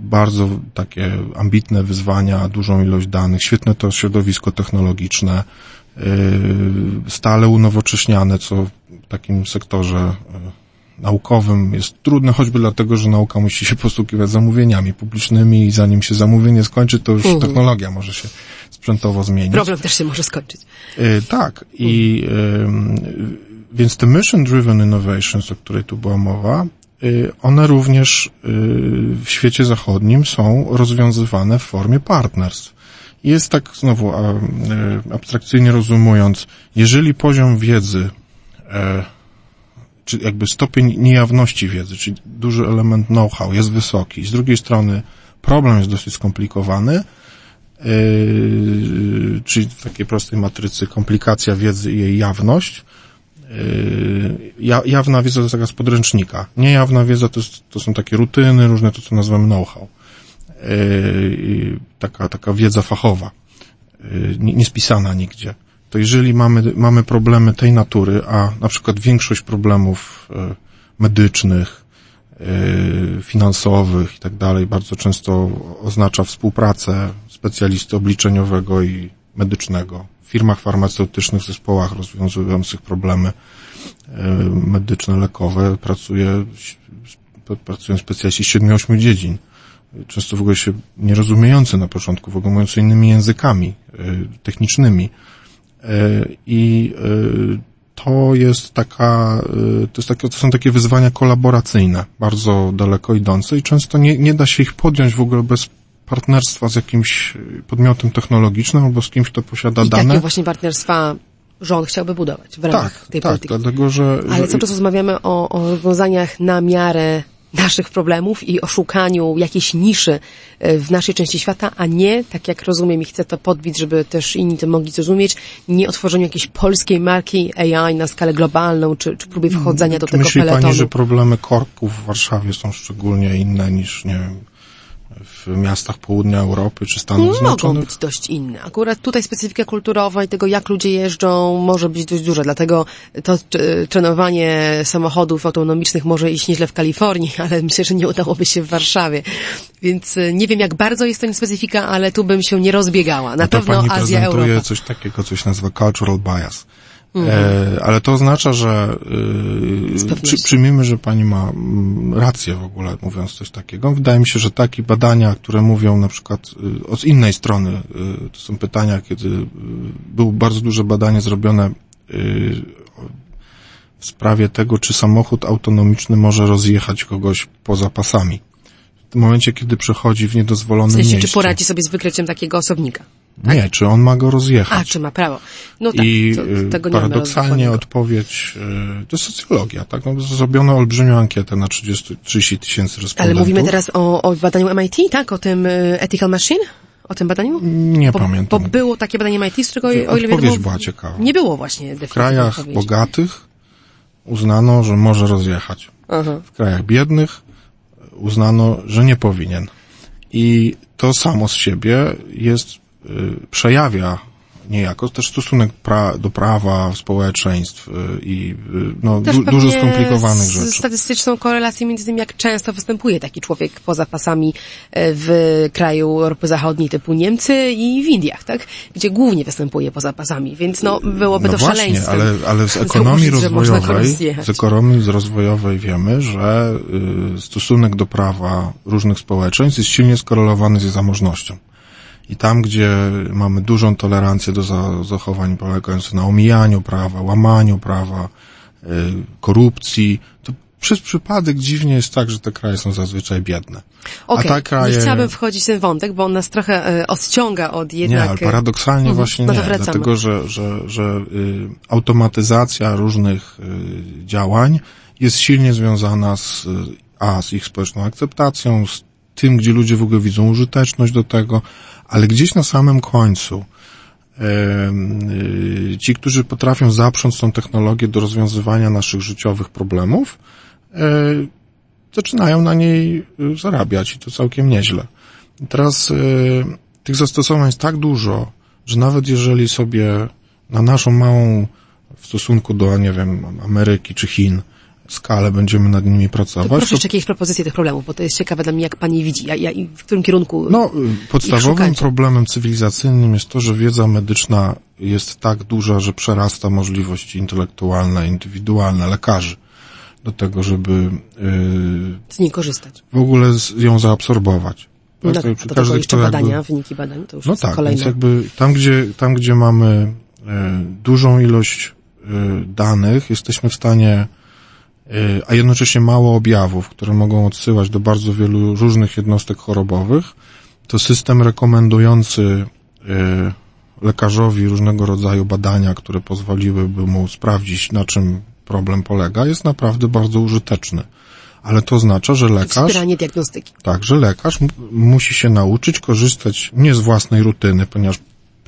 bardzo takie ambitne wyzwania, dużą ilość danych, świetne to środowisko technologiczne, yy, stale unowocześniane, co w takim sektorze yy, naukowym jest trudne, choćby dlatego, że nauka musi się posługiwać zamówieniami publicznymi i zanim się zamówienie skończy, to już Mhm. technologia może się sprzętowo zmienić. Problem też się może skończyć. Y, tak, i ym, więc te mission driven innovations, o której tu była mowa, y, one również y, w świecie zachodnim są rozwiązywane w formie partnerstw. Jest tak znowu y, abstrakcyjnie rozumując, jeżeli poziom wiedzy, e, czy jakby stopień niejawności wiedzy, czyli duży element know-how jest wysoki, z drugiej strony problem jest dosyć skomplikowany, Yy, czyli w takiej prostej matrycy komplikacja wiedzy i jej jawność. Yy, ja, jawna wiedza to jest taka z podręcznika. Niejawna wiedza to, jest, to są takie rutyny, różne to, co nazywamy know-how. Yy, taka, taka wiedza fachowa, yy, nie- niespisana nigdzie. To jeżeli mamy, mamy problemy tej natury, a na przykład większość problemów yy, medycznych, yy, finansowych i tak dalej bardzo często oznacza współpracę specjalisty obliczeniowego i medycznego w firmach farmaceutycznych, zespołach rozwiązujących problemy medyczne, lekowe pracuje, pracują specjaliści z 7-8 dziedzin. Często w ogóle się nierozumiejący na początku, w ogóle mówiący innymi językami technicznymi. I to jest taka, to, jest takie, to są takie wyzwania kolaboracyjne, bardzo daleko idące i często nie, nie da się ich podjąć w ogóle bez partnerstwa z jakimś podmiotem technologicznym albo z kimś, kto posiada I dane. takie właśnie partnerstwa rząd chciałby budować w ramach tak, tej tak, polityki. dlatego, że... Ale że... cały czas rozmawiamy o, o rozwiązaniach na miarę naszych problemów i o szukaniu jakiejś niszy e, w naszej części świata, a nie, tak jak rozumiem i chcę to podbić, żeby też inni to mogli zrozumieć, nie o tworzeniu jakiejś polskiej marki AI na skalę globalną, czy, czy próbie wchodzenia do czy tego myśli peletonu. Pani, że problemy korków w Warszawie są szczególnie inne niż, nie wiem, w miastach południa Europy czy Stanów Mogą Zjednoczonych? być dość inne. Akurat tutaj specyfika kulturowa i tego, jak ludzie jeżdżą, może być dość duża. Dlatego to trenowanie samochodów autonomicznych może iść nieźle w Kalifornii, [laughs] ale myślę, że nie udałoby się w Warszawie. Więc y, nie wiem, jak bardzo jest to specyfika, ale tu bym się nie rozbiegała. Na No pewno pani Azja, prezentuje Europa. coś takiego, coś nazywa cultural bias. Mhm. E, ale to oznacza, że e, przy, przyjmijmy, że pani ma mm, rację w ogóle, mówiąc coś takiego. Wydaje mi się, że takie badania, które mówią na przykład e, od innej strony, e, to są pytania, kiedy było bardzo duże badanie zrobione w sprawie tego, czy samochód autonomiczny może rozjechać kogoś poza pasami. W momencie, kiedy przechodzi w W niedozwolonym sensie, miejscu. czy poradzi sobie z wykryciem takiego osobnika? Nie, czy on ma go rozjechać. A, czy ma prawo? No tak, I to, y, tego nie mamy paradoksalnie odpowiedź, y, to jest socjologia, tak? No, zrobiono olbrzymią ankietę na 30, 30 tysięcy Ale respondentów. mówimy teraz o, o badaniu MIT, tak? O tym y, Ethical Machine? O tym badaniu? Nie Bo, pamiętam. bo było takie badanie MIT, z którego, o ile Odpowiedź wiadomo, była ciekawa. nie było właśnie W krajach odpowiedzi. bogatych uznano, że może rozjechać. Aha. W krajach biednych uznano, że nie powinien. I to samo z siebie jest, przejawia niejako też stosunek pra, do prawa, społeczeństw y, i y, no, du, dużo skomplikowanych z rzeczy. statystyczną korelację między tym, jak często występuje taki człowiek poza pasami w kraju Europy Zachodniej typu Niemcy i w Indiach, tak? Gdzie głównie występuje poza pasami, więc no byłoby No to właśnie, szaleństwem. ale, ale [laughs] z ekonomii rozwojowej, z ekonomii rozwojowej wiemy, że y, stosunek do prawa różnych społeczeństw jest silnie skorelowany z zamożnością. I tam, gdzie mamy dużą tolerancję do za- zachowań polegających na omijaniu prawa, łamaniu prawa, y, korupcji, to przez przypadek dziwnie jest tak, że te kraje są zazwyczaj biedne. Okej, A te kraje... nie chciałabym wchodzić w ten wątek, bo on nas trochę e, odciąga od jednak... Nie, ale paradoksalnie Mhm. właśnie No nie, dlatego że, że, że y, automatyzacja różnych y, działań jest silnie związana z, y, a, z ich społeczną akceptacją, z tym, gdzie ludzie w ogóle widzą użyteczność do tego, ale gdzieś na samym końcu y, ci, którzy potrafią zaprząc tą technologię do rozwiązywania naszych życiowych problemów, y, zaczynają na niej y, zarabiać i to całkiem nieźle. Teraz y, tych zastosowań jest tak dużo, że nawet jeżeli sobie na naszą małą w stosunku do, nie wiem, Ameryki czy Chin skalę będziemy nad nimi To pracować, proszę to jeszcze jakieś propozycje tych problemów, bo to jest ciekawe dla mnie, jak pani widzi, ja, ja, w którym kierunku... No, y, podstawowym problemem cywilizacyjnym jest to, że wiedza medyczna jest tak duża, że przerasta możliwości intelektualne, indywidualne lekarzy do tego, żeby y, z niej korzystać. w ogóle z- ją zaabsorbować. No, Tak, tak, to do każdy, jeszcze kto jakby- badania, wyniki badań, to już No tak, kolejne. więc jakby tam, gdzie, tam, gdzie mamy e, dużą ilość e, danych, jesteśmy w stanie, a jednocześnie mało objawów, które mogą odsyłać do bardzo wielu różnych jednostek chorobowych, to system rekomendujący e, lekarzowi różnego rodzaju badania, które pozwoliłyby mu sprawdzić, na czym problem polega, jest naprawdę bardzo użyteczny. Ale to oznacza, że lekarz Wspieranie diagnostyki. tak, że lekarz musi się nauczyć korzystać nie z własnej rutyny, ponieważ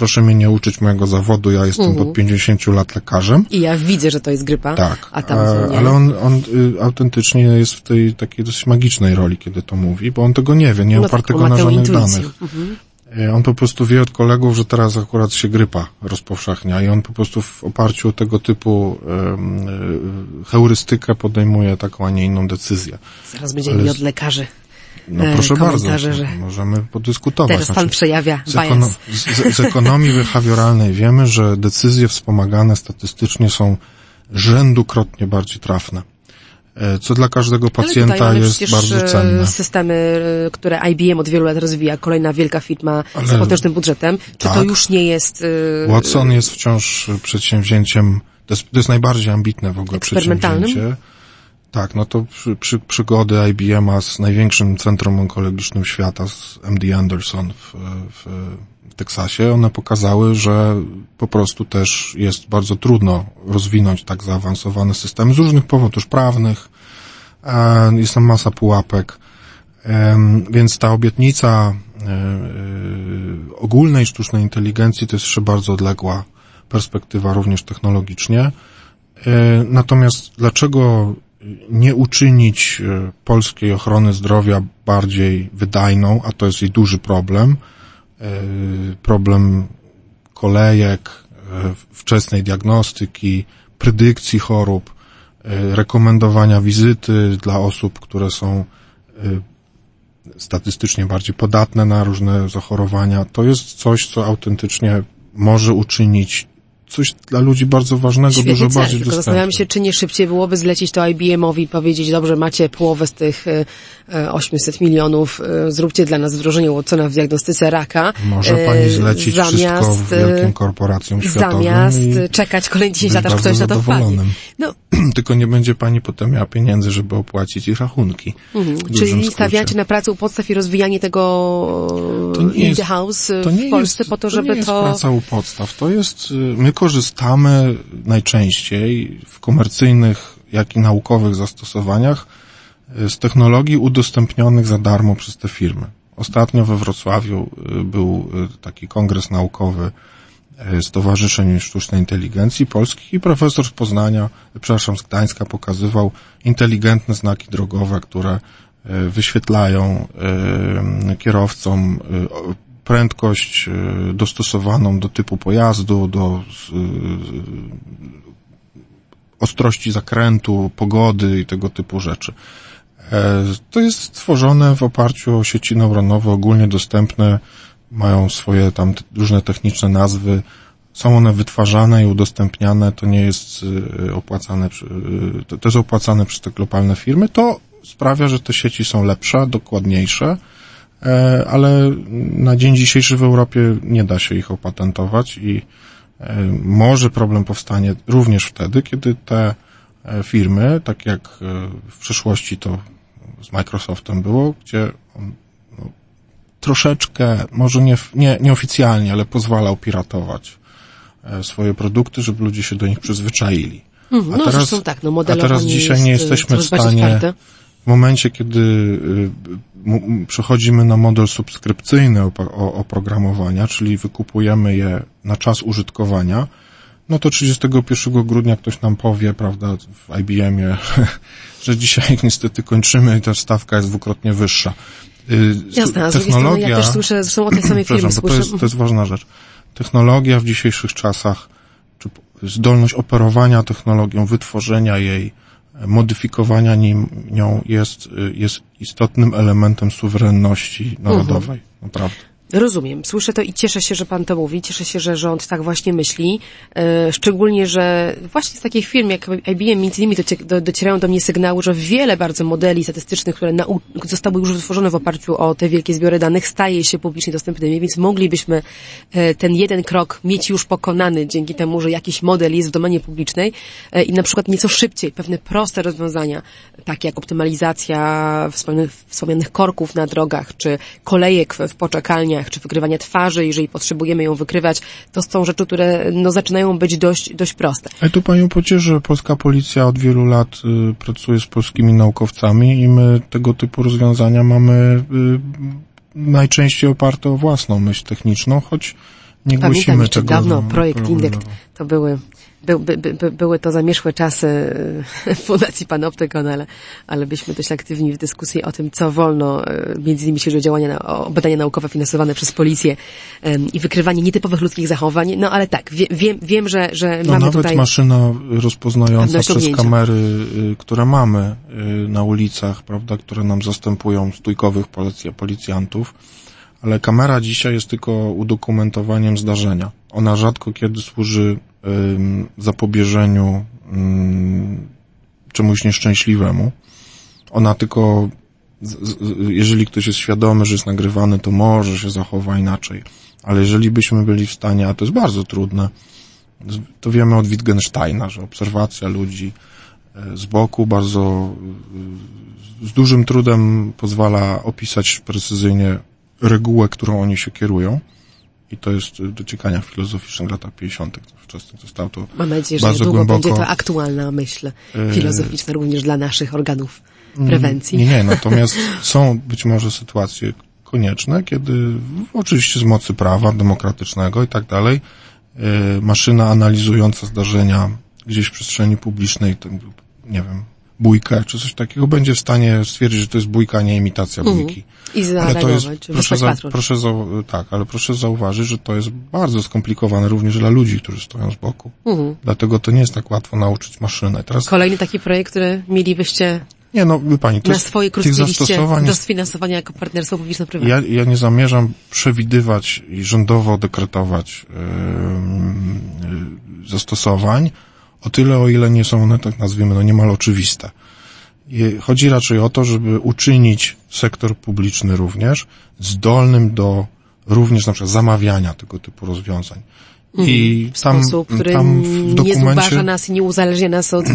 proszę mnie nie uczyć mojego zawodu, ja jestem Mhm. od 50 lat lekarzem. I ja widzę, że to jest grypa, Tak, a tam e, nie. ale on, on y, autentycznie jest w tej takiej dosyć magicznej roli, kiedy to mówi, bo on tego nie wie, nie no tak, opartego ma na żadnych intuicję. danych. Mhm. E, On po prostu wie od kolegów, że teraz akurat się grypa rozpowszechnia i on po prostu w oparciu o tego typu y, heurystykę podejmuje taką, a nie inną decyzję. Zaraz będziemy Ale mieli od lekarzy No e, proszę bardzo, że możemy podyskutować. teraz pan przejawia z, ekono- z, z ekonomii behawioralnej wiemy, że decyzje wspomagane statystycznie są rzędukrotnie bardziej trafne. E, co dla każdego pacjenta jest bardzo e, cenne. systemy, które IBM od wielu lat rozwija, kolejna wielka firma Ale, z potężnym budżetem, czy tak, to już nie jest... Watson jest wciąż przedsięwzięciem, to jest, to jest najbardziej ambitne w ogóle przedsięwzięcie. Tak, no to przy, przy, przygody IBM-a z największym centrum onkologicznym świata, z MD Anderson w, w, w Teksasie, one pokazały, że po prostu też jest bardzo trudno rozwinąć tak zaawansowany system z różnych powodów prawnych. E, jest tam masa pułapek. E, więc ta obietnica e, ogólnej sztucznej inteligencji to jest jeszcze bardzo odległa perspektywa również technologicznie. Natomiast dlaczego nie uczynić polskiej ochrony zdrowia bardziej wydajną, a to jest jej duży problem, E, problem kolejek, e, wczesnej diagnostyki, predykcji chorób, e, rekomendowania wizyty dla osób, które są statystycznie bardziej podatne na różne zachorowania. To jest coś, co autentycznie może uczynić coś dla ludzi bardzo ważnego, Świetny dużo cel, bardziej tylko dostępne. zastanawiam się, czy nie szybciej byłoby zlecić to IBM-owi i powiedzieć, dobrze, macie połowę z tych 800 e, milionów, e, zróbcie dla nas wdrożenie Watsona w diagnostyce raka. Może pani e, zlecić zamiast, wszystko wielkim korporacjom światowym Zamiast czekać kolejne 10 lat, aż ktoś na to wpadnie. No. [clears throat] Tylko nie będzie pani potem miała pieniędzy, żeby opłacić ich rachunki. Mhm. Czyli stawiacie na pracę u podstaw i rozwijanie tego in jest, the house w Polsce jest, po to, to żeby nie jest to... praca u podstaw. To jest, y, my korzystamy najczęściej w komercyjnych, jak i naukowych zastosowaniach y, z technologii udostępnionych za darmo przez te firmy. Ostatnio we Wrocławiu y, był taki kongres naukowy Stowarzyszeń Sztucznej Inteligencji Polskich i profesor z Poznania, przepraszam, z Gdańska pokazywał inteligentne znaki drogowe, które wyświetlają kierowcom prędkość e, dostosowaną do typu pojazdu, do e, ostrości zakrętu, pogody i tego typu rzeczy. E, to jest stworzone w oparciu o sieci neuronowe, ogólnie dostępne, mają swoje tam różne techniczne nazwy, są one wytwarzane i udostępniane, to nie jest opłacane, to jest opłacane przez te globalne firmy, to sprawia, że te sieci są lepsze, dokładniejsze, ale na dzień dzisiejszy w Europie nie da się ich opatentować i e, może problem powstanie również wtedy, kiedy te e, firmy, tak jak w przeszłości to z Microsoftem było, gdzie on no, troszeczkę, może nie, nie, nieoficjalnie, ale pozwalał piratować swoje produkty, żeby ludzie się do nich przyzwyczaili. Mhm. no, a teraz, tak, no, a teraz dzisiaj nie jesteśmy w stanie w momencie, kiedy y, przechodzimy na model subskrypcyjny oprogramowania, czyli wykupujemy je na czas użytkowania, no to 31 grudnia ktoś nam powie, prawda, w IBM-ie, [laughs] że dzisiaj [laughs] niestety kończymy i ta stawka jest dwukrotnie wyższa. Y, Jasne, a z technologia, ja też słyszę, zresztą o tej samej [clears throat] firmie bo to jest, to jest ważna rzecz. Technologia w dzisiejszych czasach, czy zdolność operowania technologią, wytworzenia jej, modyfikowania nim, nią jest, jest istotnym elementem suwerenności narodowej. Mhm. Naprawdę. Rozumiem. Słyszę to i cieszę się, że pan to mówi. Cieszę się, że rząd tak właśnie myśli. E, szczególnie, że właśnie z takich firm jak IBM między innymi docierają do mnie sygnały, że wiele bardzo modeli statystycznych, które zostały już wytworzone w oparciu o te wielkie zbiory danych, staje się publicznie dostępnymi, więc moglibyśmy e, ten jeden krok mieć już pokonany dzięki temu, że jakiś model jest w domenie publicznej e, i na przykład nieco szybciej pewne proste rozwiązania, takie jak optymalizacja wspomnianych, wspomnianych korków na drogach, czy kolejek w poczekalniach, czy wykrywania twarzy, jeżeli potrzebujemy ją wykrywać, to są rzeczy, które no, zaczynają być dość, dość proste. A tu panią pocieszę, polska policja od wielu lat y, pracuje z polskimi naukowcami i my tego typu rozwiązania mamy y, najczęściej oparte o własną myśl techniczną, choć nie Pamiętam jeszcze tego. dawno projekt Indekt to były by, by, by, były to zamieszłe czasy [laughs] Fundacji Panoptykon, ale, ale byliśmy dość aktywni w dyskusji o tym, co wolno, e, między innymi o działania, o badania naukowe finansowane przez policję i wykrywanie nietypowych ludzkich zachowań. No ale tak, wie, wiem, wiem, że, że no, mamy nawet tutaj... maszyna rozpoznająca przez kamery, y, które mamy y, na ulicach, prawda, które nam zastępują stójkowych policjantów, ale kamera dzisiaj jest tylko udokumentowaniem zdarzenia. Ona rzadko kiedy służy zapobieżeniu mm, czemuś nieszczęśliwemu. Ona tylko, z, z, jeżeli ktoś jest świadomy, że jest nagrywany, to może się zachowa inaczej. Ale jeżeli byśmy byli w stanie, a to jest bardzo trudne, to wiemy od Wittgensteina, że obserwacja ludzi e, z boku bardzo e, z dużym trudem pozwala opisać precyzyjnie regułę, którą oni się kierują. I to jest dociekania filozoficznych lata 50. wczesnych. Zostało to Mam nadzieję, że długo głęboko... będzie to aktualna myśl filozoficzna również dla naszych organów prewencji. Nie, nie, natomiast [laughs] są być może sytuacje konieczne, kiedy oczywiście z mocy prawa demokratycznego i tak dalej, maszyna analizująca zdarzenia gdzieś w przestrzeni publicznej, nie wiem, bójkę czy coś takiego, będzie w stanie stwierdzić, że to jest bójka, a nie imitacja bójki. I ale to jest, proszę, za, proszę za, tak, ale proszę zauważyć, że to jest bardzo skomplikowane również dla ludzi, którzy stoją z boku. Mhm. Dlatego to nie jest tak łatwo nauczyć maszynę. Teraz... Kolejny taki projekt, który mielibyście nie, no, pani, to na swoje tych zastosowań do sfinansowania jako partnerstwo publiczno-prywatne. Ja, ja nie zamierzam przewidywać i rządowo dekretować yy, zastosowań, o tyle, o ile nie są one, tak nazwijmy, no niemal oczywiste. Chodzi raczej o to, żeby uczynić sektor publiczny również zdolnym do również na przykład zamawiania tego typu rozwiązań. I w tam, sposób, który tam w dokumencie, nie zubaża nas i nie uzależnia nas od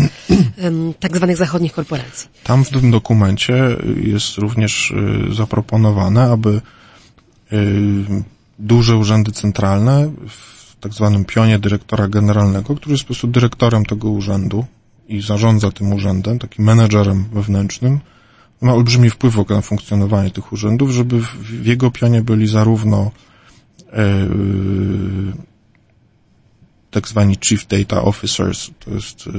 tak zwanych zachodnich korporacji. Tam w tym dokumencie jest również y, zaproponowane, aby y, duże urzędy centralne w tak zwanym pionie dyrektora generalnego, który jest po prostu dyrektorem tego urzędu, i zarządza tym urzędem, takim menedżerem wewnętrznym, ma olbrzymi wpływ na funkcjonowanie tych urzędów, żeby w jego pionie byli zarówno e, tak zwani Chief Data Officers, to jest e,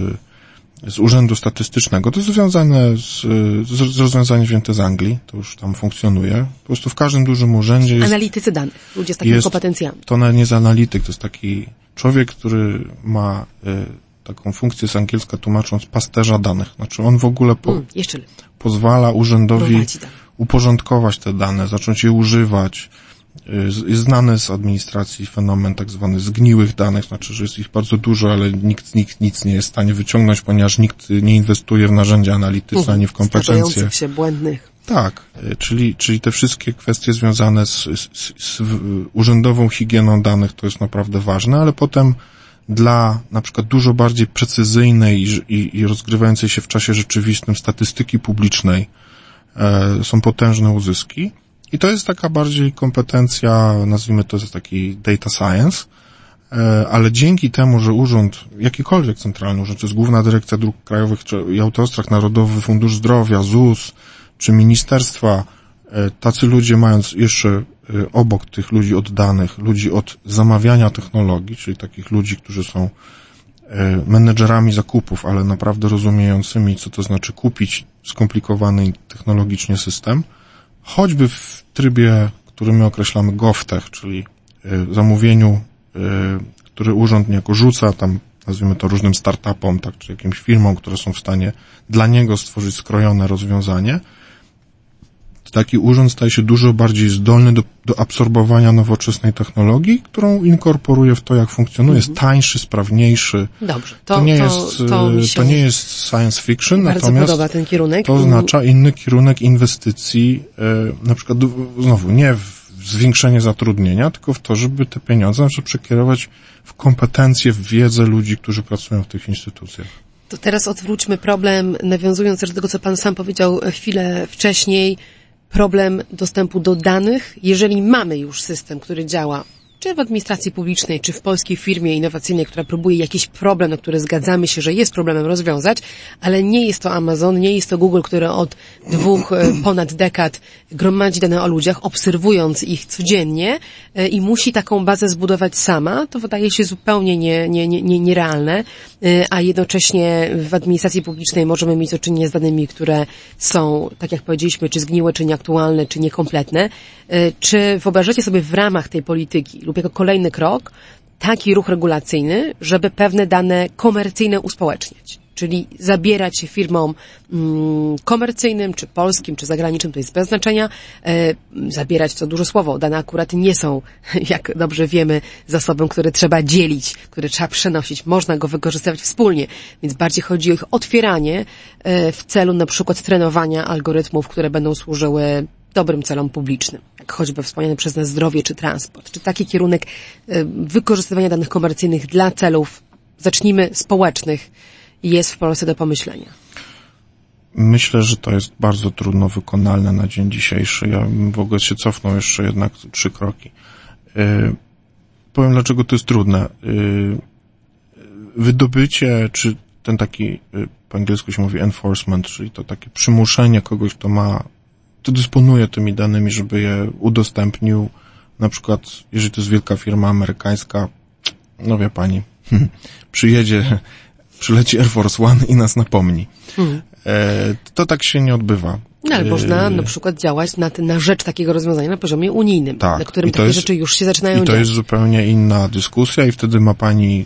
z Urzędu Statystycznego. To jest związane z, z, z rozwiązaniem wzięte z Anglii, to już tam funkcjonuje. Po prostu w każdym dużym urzędzie jest... Analitycy danych, ludzie z takimi jest, kompetencjami. To nie jest analityk, to jest taki człowiek, który ma e, taką funkcję z angielska tłumacząc pasterza danych. Znaczy on w ogóle po, mm, pozwala urzędowi uporządkować te dane, zacząć je używać. Jest znany z administracji fenomen tak zwany zgniłych danych, znaczy, że jest ich bardzo dużo, ale nikt, nikt nic nie jest w stanie wyciągnąć, ponieważ nikt nie inwestuje w narzędzia analityczne, ani w kompetencje. się błędnych. Tak, y, czyli, czyli te wszystkie kwestie związane z, z, z urzędową higieną danych to jest naprawdę ważne, ale potem dla na przykład dużo bardziej precyzyjnej i, i, i rozgrywającej się w czasie rzeczywistym statystyki publicznej e, są potężne uzyski. I to jest taka bardziej kompetencja, nazwijmy to taki data science, e, ale dzięki temu, że urząd, jakikolwiek centralny urząd, to jest Główna Dyrekcja Dróg Krajowych czy, i Autostrad, Narodowy Fundusz Zdrowia, ZUS, czy ministerstwa, e, tacy ludzie mając jeszcze Y, obok tych ludzi oddanych, ludzi od zamawiania technologii, czyli takich ludzi, którzy są menedżerami zakupów, ale naprawdę rozumiejącymi, co to znaczy kupić skomplikowany technologicznie system, choćby w trybie, który my określamy GovTech, czyli y, zamówieniu, który urząd niejako rzuca tam, nazwijmy to różnym startupom, tak, czy jakimś firmom, które są w stanie dla niego stworzyć skrojone rozwiązanie, taki urząd staje się dużo bardziej zdolny do, do absorbowania nowoczesnej technologii, którą inkorporuje w to, jak funkcjonuje. Jest mhm. tańszy, sprawniejszy. Dobrze. To, to nie, to, jest, to, to, nie jest science fiction, natomiast to oznacza inny kierunek inwestycji, e, na przykład znowu nie w zwiększenie zatrudnienia, tylko w to, żeby te pieniądze na przykład przekierować w kompetencje, w wiedzę ludzi, którzy pracują w tych instytucjach. To teraz odwróćmy problem, nawiązując też do tego, co Pan sam powiedział chwilę wcześniej, problem dostępu do danych, jeżeli mamy już system, który działa czy w administracji publicznej, czy w polskiej firmie innowacyjnej, która próbuje jakiś problem, na który zgadzamy się, że jest problemem rozwiązać, ale nie jest to Amazon, nie jest to Google, który od dwóch e, [clears throat] ponad dekad gromadzi dane o ludziach, obserwując ich codziennie e, i musi taką bazę zbudować sama, to wydaje się zupełnie nie, nie, nie, nierealne, e, a jednocześnie w administracji publicznej możemy mieć do czynienia z danymi, które są, tak jak powiedzieliśmy, czy zgniłe, czy nieaktualne, czy niekompletne. Czy wyobrażacie sobie w ramach tej polityki lub jako kolejny krok taki ruch regulacyjny, żeby pewne dane komercyjne uspołeczniać. czyli zabierać się firmom mm, komercyjnym, czy polskim, czy zagranicznym, to jest bez znaczenia, e, zabierać to duże słowo. Dane akurat nie są, [laughs] jak dobrze wiemy, zasobem, który trzeba dzielić, który trzeba przenosić. Można go wykorzystywać wspólnie, więc bardziej chodzi o ich otwieranie e, w celu na przykład trenowania algorytmów, które będą służyły dobrym celom publicznym, jak choćby wspomniane przez nas zdrowie czy transport. Czy taki kierunek e, wykorzystywania danych komercyjnych dla celów, zacznijmy, społecznych, jest w Polsce do pomyślenia? Myślę, że to jest bardzo trudno wykonalne na dzień dzisiejszy. Ja bym w ogóle się cofnął jeszcze jednak trzy kroki. Yy, powiem, dlaczego to jest trudne. Yy, wydobycie, czy ten taki, yy, po angielsku się mówi enforcement, czyli to takie przymuszenie kogoś, kto ma, kto dysponuje tymi danymi, żeby je udostępnił. Na przykład, jeżeli to jest wielka firma amerykańska, no wie pani, [laughs] przyjedzie przyleci Air Force One i nas napomni. Hmm. E, to tak się nie odbywa. No, ale można e, na przykład działać na, na rzecz takiego rozwiązania na poziomie unijnym, tak, na którym takie jest, rzeczy już się zaczynają I to dziać. jest zupełnie inna dyskusja i wtedy ma pani, yy,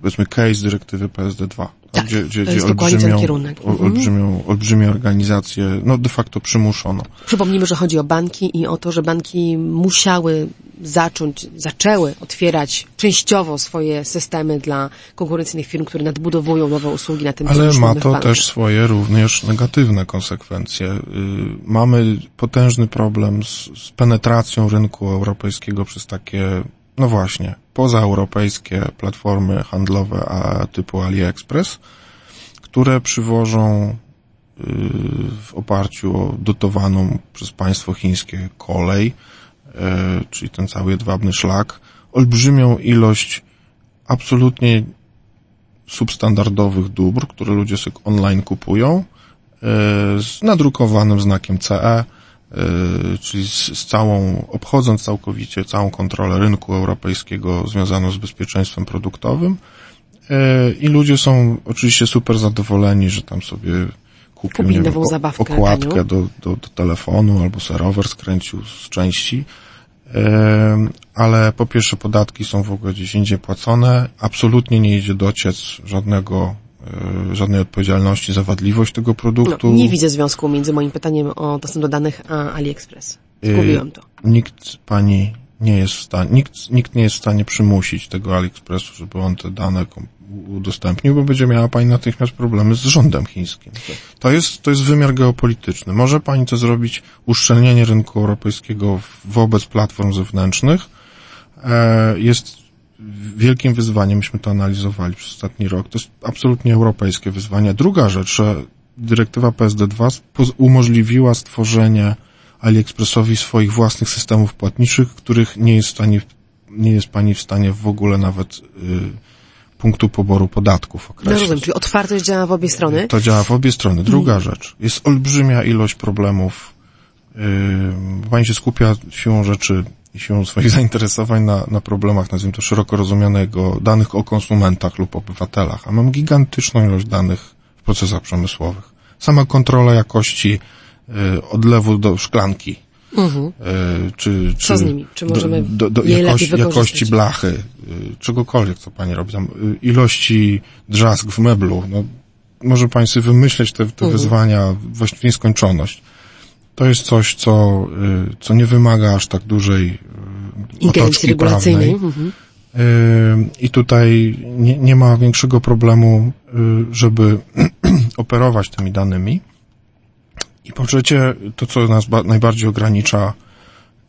powiedzmy, case dyrektywy PSD2. Tak, gdzie, gdzie, gdzie olbrzymią. Mhm. Olbrzymią, olbrzymie organizacje, no de facto przymuszono. Przypomnijmy, że chodzi o banki i o to, że banki musiały zacząć, zaczęły otwierać częściowo swoje systemy dla konkurencyjnych firm, które nadbudowują nowe usługi na tym Ale ma to też swoje również negatywne konsekwencje. Y, mamy potężny problem z, z penetracją rynku europejskiego przez takie, no właśnie, pozaeuropejskie platformy handlowe a typu AliExpress, które przywożą y, w oparciu o dotowaną przez państwo chińskie kolej, E, czyli ten cały jedwabny szlak, olbrzymią ilość absolutnie substandardowych dóbr, które ludzie sobie online kupują, e, z nadrukowanym znakiem CE, czyli z, z, całą, obchodząc całkowicie całą kontrolę rynku europejskiego związaną z bezpieczeństwem produktowym. I ludzie są oczywiście super zadowoleni, że tam sobie kupił nie wiem, okładkę do, do, do telefonu albo serower skręcił z części. Ale po pierwsze podatki są w ogóle gdzieś indziej płacone, absolutnie nie idzie dociec żadnego e, żadnej odpowiedzialności za wadliwość tego produktu. No, nie widzę związku między moim pytaniem o dostęp do danych a AliExpress. Zgubiłem to. Nikt pani nie jest w stanie, nikt, nikt nie jest w stanie przymusić tego AliExpressu, żeby on te dane udostępnił, bo będzie miała pani natychmiast problemy z rządem chińskim. To jest, to jest wymiar geopolityczny. Może pani to zrobić uszczelnienie rynku europejskiego wobec platform zewnętrznych. E, jest wielkim wyzwaniem, myśmy to analizowali przez ostatni rok. To jest absolutnie europejskie wyzwanie. Druga rzecz, że dyrektywa PSD2 umożliwiła stworzenie AliExpressowi swoich własnych systemów płatniczych, których nie jest w stanie, nie jest pani w stanie w ogóle nawet yy, punktu poboru podatków określić. No rozumiem, czyli otwartość działa w obie strony? To działa w obie strony. Druga hmm. rzecz. Jest olbrzymia ilość problemów. Yy, pani się skupia siłą rzeczy i siłą swoich [laughs] zainteresowań na, na problemach, nazwijmy to szeroko rozumianego, danych o konsumentach lub obywatelach, a mam gigantyczną ilość danych w procesach przemysłowych. Sama kontrola jakości yy, odlewu do szklanki Mhm. E, czy, czy co z nimi? Czy możemy do, do, do jakości, jakości blachy, e, czegokolwiek, co pani robi, tam e, ilości drzazg w meblu, no, może pani sobie wymyśleć te, te mhm. wyzwania właściwie w nieskończoność. To jest coś, co, co nie wymaga aż tak dużej otoczki prawnej. Mhm. I tutaj nie, nie ma większego problemu, żeby [clears throat] operować tymi danymi. I po trzecie, to co nas najbardziej ogranicza,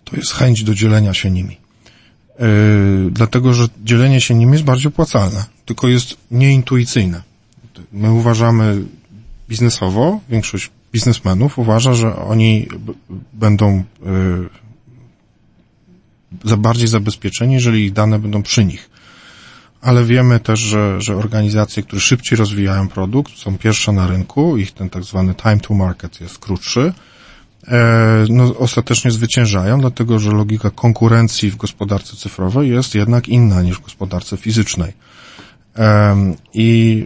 to jest chęć do dzielenia się nimi. Yy, dlatego, że dzielenie się nimi jest bardziej opłacalne, tylko jest nieintuicyjne. My uważamy biznesowo, większość biznesmenów uważa, że oni będą za bardziej zabezpieczeni, jeżeli ich dane będą przy nich. Ale wiemy też, że, że organizacje, które szybciej rozwijają produkt, są pierwsze na rynku, ich ten tak zwany time to market jest krótszy, e, no, ostatecznie zwyciężają, dlatego że logika konkurencji w gospodarce cyfrowej jest jednak inna niż w gospodarce fizycznej. I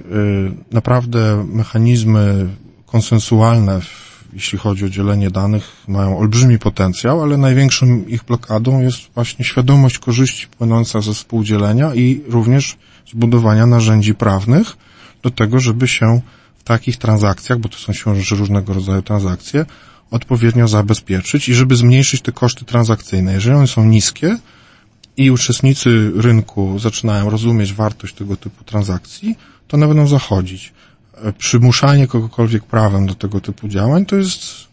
y, naprawdę mechanizmy konsensualne w jeśli chodzi o dzielenie danych, mają olbrzymi potencjał, ale największą ich blokadą jest właśnie świadomość korzyści płynąca ze współdzielenia i również zbudowania narzędzi prawnych, do tego, żeby się w takich transakcjach, bo to są rzeczy różnego rodzaju transakcje, odpowiednio zabezpieczyć i żeby zmniejszyć te koszty transakcyjne. Jeżeli one są niskie i uczestnicy rynku zaczynają rozumieć wartość tego typu transakcji, to one będą zachodzić. Przymuszanie kogokolwiek prawem do tego typu działań to jest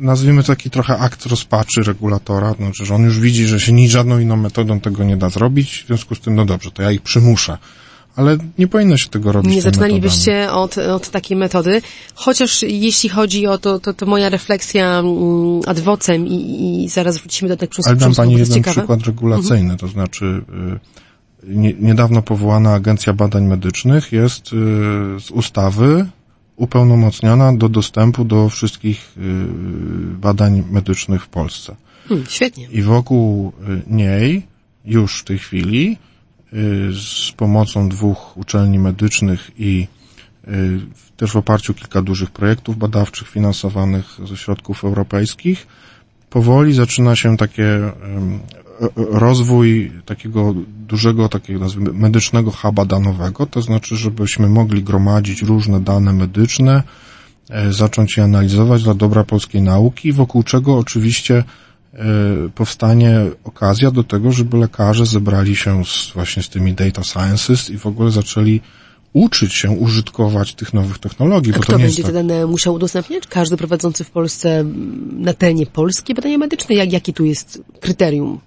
nazwijmy taki trochę akt rozpaczy regulatora, znaczy, że on już widzi, że się nic żadną inną metodą tego nie da zrobić, w związku z tym, no dobrze, to ja ich przymuszę ale nie powinno się tego robić. Nie zaczynalibyście od, od takiej metody, chociaż jeśli chodzi o to, to, to moja refleksja mm, ad vocem i, i zaraz wrócimy do tego przemysłu. Ale dam Pani jeden ciekawe. przykład regulacyjny, mhm. to znaczy y, niedawno powołana Agencja Badań Medycznych jest y, z ustawy upełnomocniona do dostępu do wszystkich y, badań medycznych w Polsce. Hmm, świetnie. I wokół niej już w tej chwili Y, z pomocą dwóch uczelni medycznych i y, też w oparciu o kilka dużych projektów badawczych finansowanych ze środków europejskich, powoli zaczyna się takie rozwój takiego dużego, takiego nazwijmy medycznego huba danowego, to znaczy, żebyśmy mogli gromadzić różne dane medyczne, e, zacząć je analizować dla dobra polskiej nauki, wokół czego oczywiście E, powstanie okazja do tego, żeby lekarze zebrali się z, właśnie z tymi data sciences i w ogóle zaczęli uczyć się użytkować tych nowych technologii. A bo kto to nie będzie tak... te dane musiał udostępniać? Każdy prowadzący w Polsce na terenie polskie badania medyczne? Jak, jakie tu jest kryterium?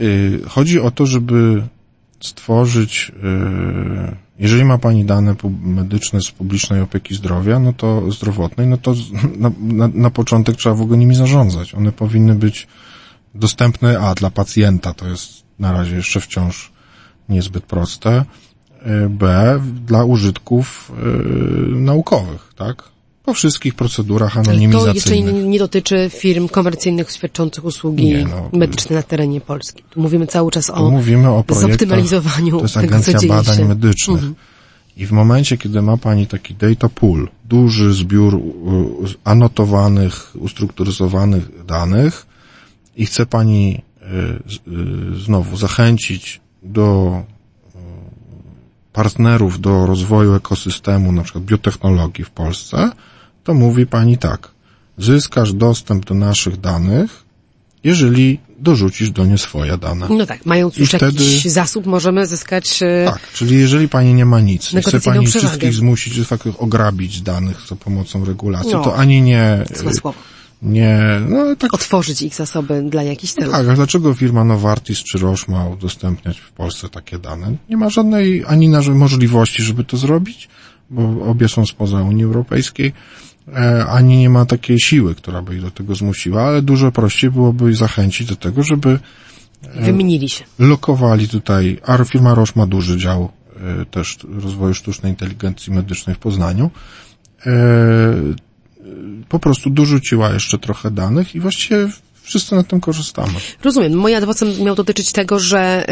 Y, chodzi o to, żeby stworzyć, y, jeżeli ma Pani dane medyczne z publicznej opieki zdrowia, no to zdrowotnej, no to [laughs] na, na, na początek trzeba w ogóle nimi zarządzać. One powinny być dostępny, a dla pacjenta to jest na razie jeszcze wciąż niezbyt proste, y, b dla użytków naukowych, tak? Po wszystkich procedurach anonimizacyjnych. To jeszcze nie, nie dotyczy firm komercyjnych świadczących usługi nie, no, medyczne na terenie Polski. Tu mówimy cały czas o, mówimy o zoptymalizowaniu To jest tego, Agencja Badań się. Medycznych. Mhm. I w momencie, kiedy ma Pani taki data pool, duży zbiór anotowanych, ustrukturyzowanych danych, i chce Pani e, e, znowu zachęcić do e, partnerów do rozwoju ekosystemu, na przykład biotechnologii w Polsce, to mówi Pani tak, zyskasz dostęp do naszych danych, jeżeli dorzucisz do nie swoje dane. No tak, mając już wtedy... jakiś zasób, możemy zyskać... Tak, czyli jeżeli pani nie ma nic, i chce pani przewagę. wszystkich zmusić, że tak ograbić danych za pomocą regulacji, no, to ani nie... Złe słowo nie, no tak. Otworzyć ich zasoby dla jakichś celów. tak, a dlaczego firma Novartis czy Roche ma udostępniać w Polsce takie dane? Nie ma żadnej ani możliwości, żeby to zrobić, bo obie są spoza Unii Europejskiej, e, ani nie ma takiej siły, która by ich do tego zmusiła, ale dużo prościej byłoby zachęcić do tego, żeby e, Wymienili się. Lokowali tutaj, a firma Roche ma duży dział e, też rozwoju sztucznej inteligencji medycznej w Poznaniu po prostu dorzuciła jeszcze trochę danych i właściwie wszyscy na tym korzystamy. Rozumiem. Mój adwokat miał dotyczyć tego, że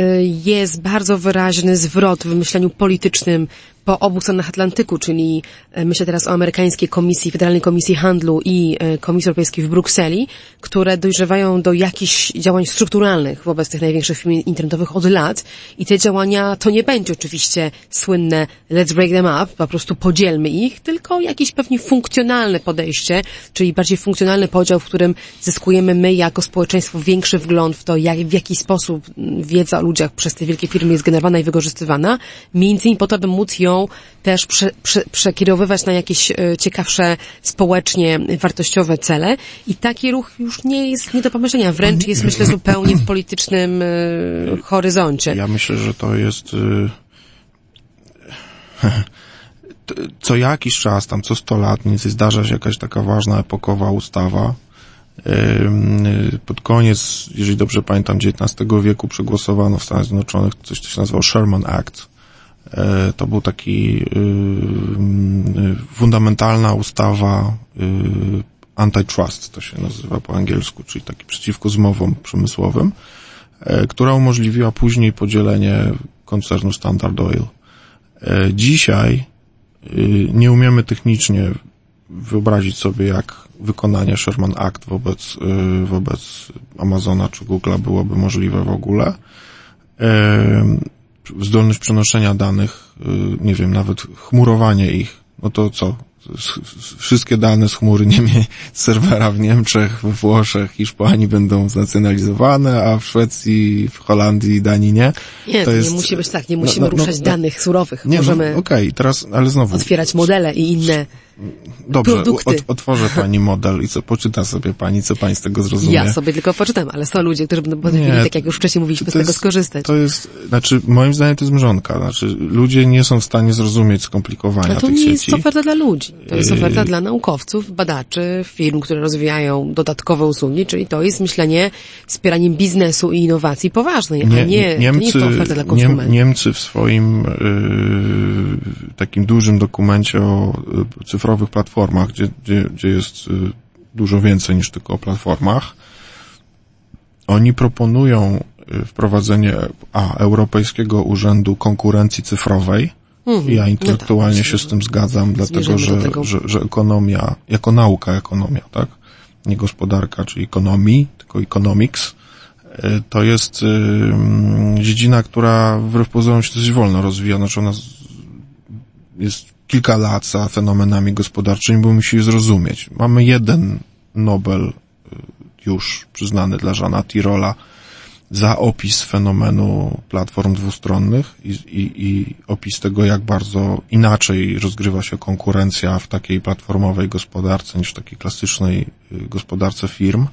jest bardzo wyraźny zwrot w myśleniu politycznym po obu stronach Atlantyku, czyli e, myślę teraz o amerykańskiej komisji, Federalnej Komisji Handlu i e, Komisji Europejskiej w Brukseli, które dojrzewają do jakichś działań strukturalnych wobec tych największych firm internetowych od lat. I te działania to nie będzie oczywiście słynne let's break them up, po prostu podzielmy ich, tylko jakieś pewnie funkcjonalne podejście, czyli bardziej funkcjonalny podział, w którym zyskujemy my jako społeczeństwo większy wgląd w to, jak, w jaki sposób wiedza o ludziach przez te wielkie firmy jest generowana i wykorzystywana, między innymi po to, aby móc ją też prze, prze, przekierowywać na jakieś e, ciekawsze społecznie wartościowe cele i taki ruch już nie jest nie do pomyślenia, wręcz jest myślę [clears throat] zupełnie w politycznym e, horyzoncie. Ja myślę, że to jest e, [laughs] co jakiś czas, tam co 100 lat więcej zdarza się jakaś taka ważna, epokowa ustawa. Pod koniec, jeżeli dobrze pamiętam, XIX wieku przegłosowano w Stanach Zjednoczonych coś, co się nazywało Sherman Act, to był taki y, y, fundamentalna ustawa y, antitrust, to się nazywa po angielsku, czyli taki przeciwko zmowom przemysłowym, e, która umożliwiła później podzielenie koncernu Standard Oil. E, dzisiaj nie umiemy technicznie wyobrazić sobie, jak wykonanie Sherman Act wobec, wobec Amazona czy Google'a byłoby możliwe w ogóle zdolność przenoszenia danych, y, nie wiem, nawet chmurowanie ich, no to co? wszystkie dane z chmury nie z serwera w Niemczech, we Włoszech, Hiszpanii będą znacjonalizowane, a w Szwecji, w Holandii, Danii nie. Nie, to, jest... nie musi być tak, nie musimy no, no, ruszać no, danych surowych. Nie, no, Możemy no, okej, okay, teraz, ale znowu. Otwierać modele i inne Dobrze, produkty. Ot, otworzę pani model i co poczyta sobie pani, co pani z tego zrozumie. Ja sobie tylko poczytam, ale są ludzie, którzy będą potrafili, tak jak już wcześniej mówiliśmy, z tego jest, skorzystać. To jest, znaczy, moim zdaniem to jest mrzonka. Znaczy, ludzie nie są w stanie zrozumieć skomplikowania tych sieci. to nie jest oferta dla ludzi. To jest oferta dla naukowców, badaczy, firm, które rozwijają dodatkowe usługi, czyli to jest myślenie wspieraniem biznesu i innowacji poważnej, nie, a nie, Niemcy, nie jest to oferta dla konsumentów. Niemcy w swoim yy, takim dużym dokumencie o cyfrowych platformach, gdzie, gdzie, gdzie jest y, dużo więcej niż tylko o platformach. Oni proponują y, wprowadzenie a, Europejskiego Urzędu Konkurencji Cyfrowej. Mhm. Ja intelektualnie no tak, się z tym zgadzam, dlatego że, że, że ekonomia, jako nauka ekonomia, tak? Nie gospodarka, czy ekonomii, tylko economics, y, to jest dziedzina, która wbrew pozorom się dość wolno rozwija, znaczy ona jest kilka lat za fenomenami gospodarczymi, bo musi zrozumieć. Mamy jeden Nobel y, już przyznany dla Żana Tirola za opis fenomenu platform dwustronnych i, i, i opis tego, jak bardzo inaczej rozgrywa się konkurencja w takiej platformowej gospodarce niż w takiej klasycznej y, gospodarce firm,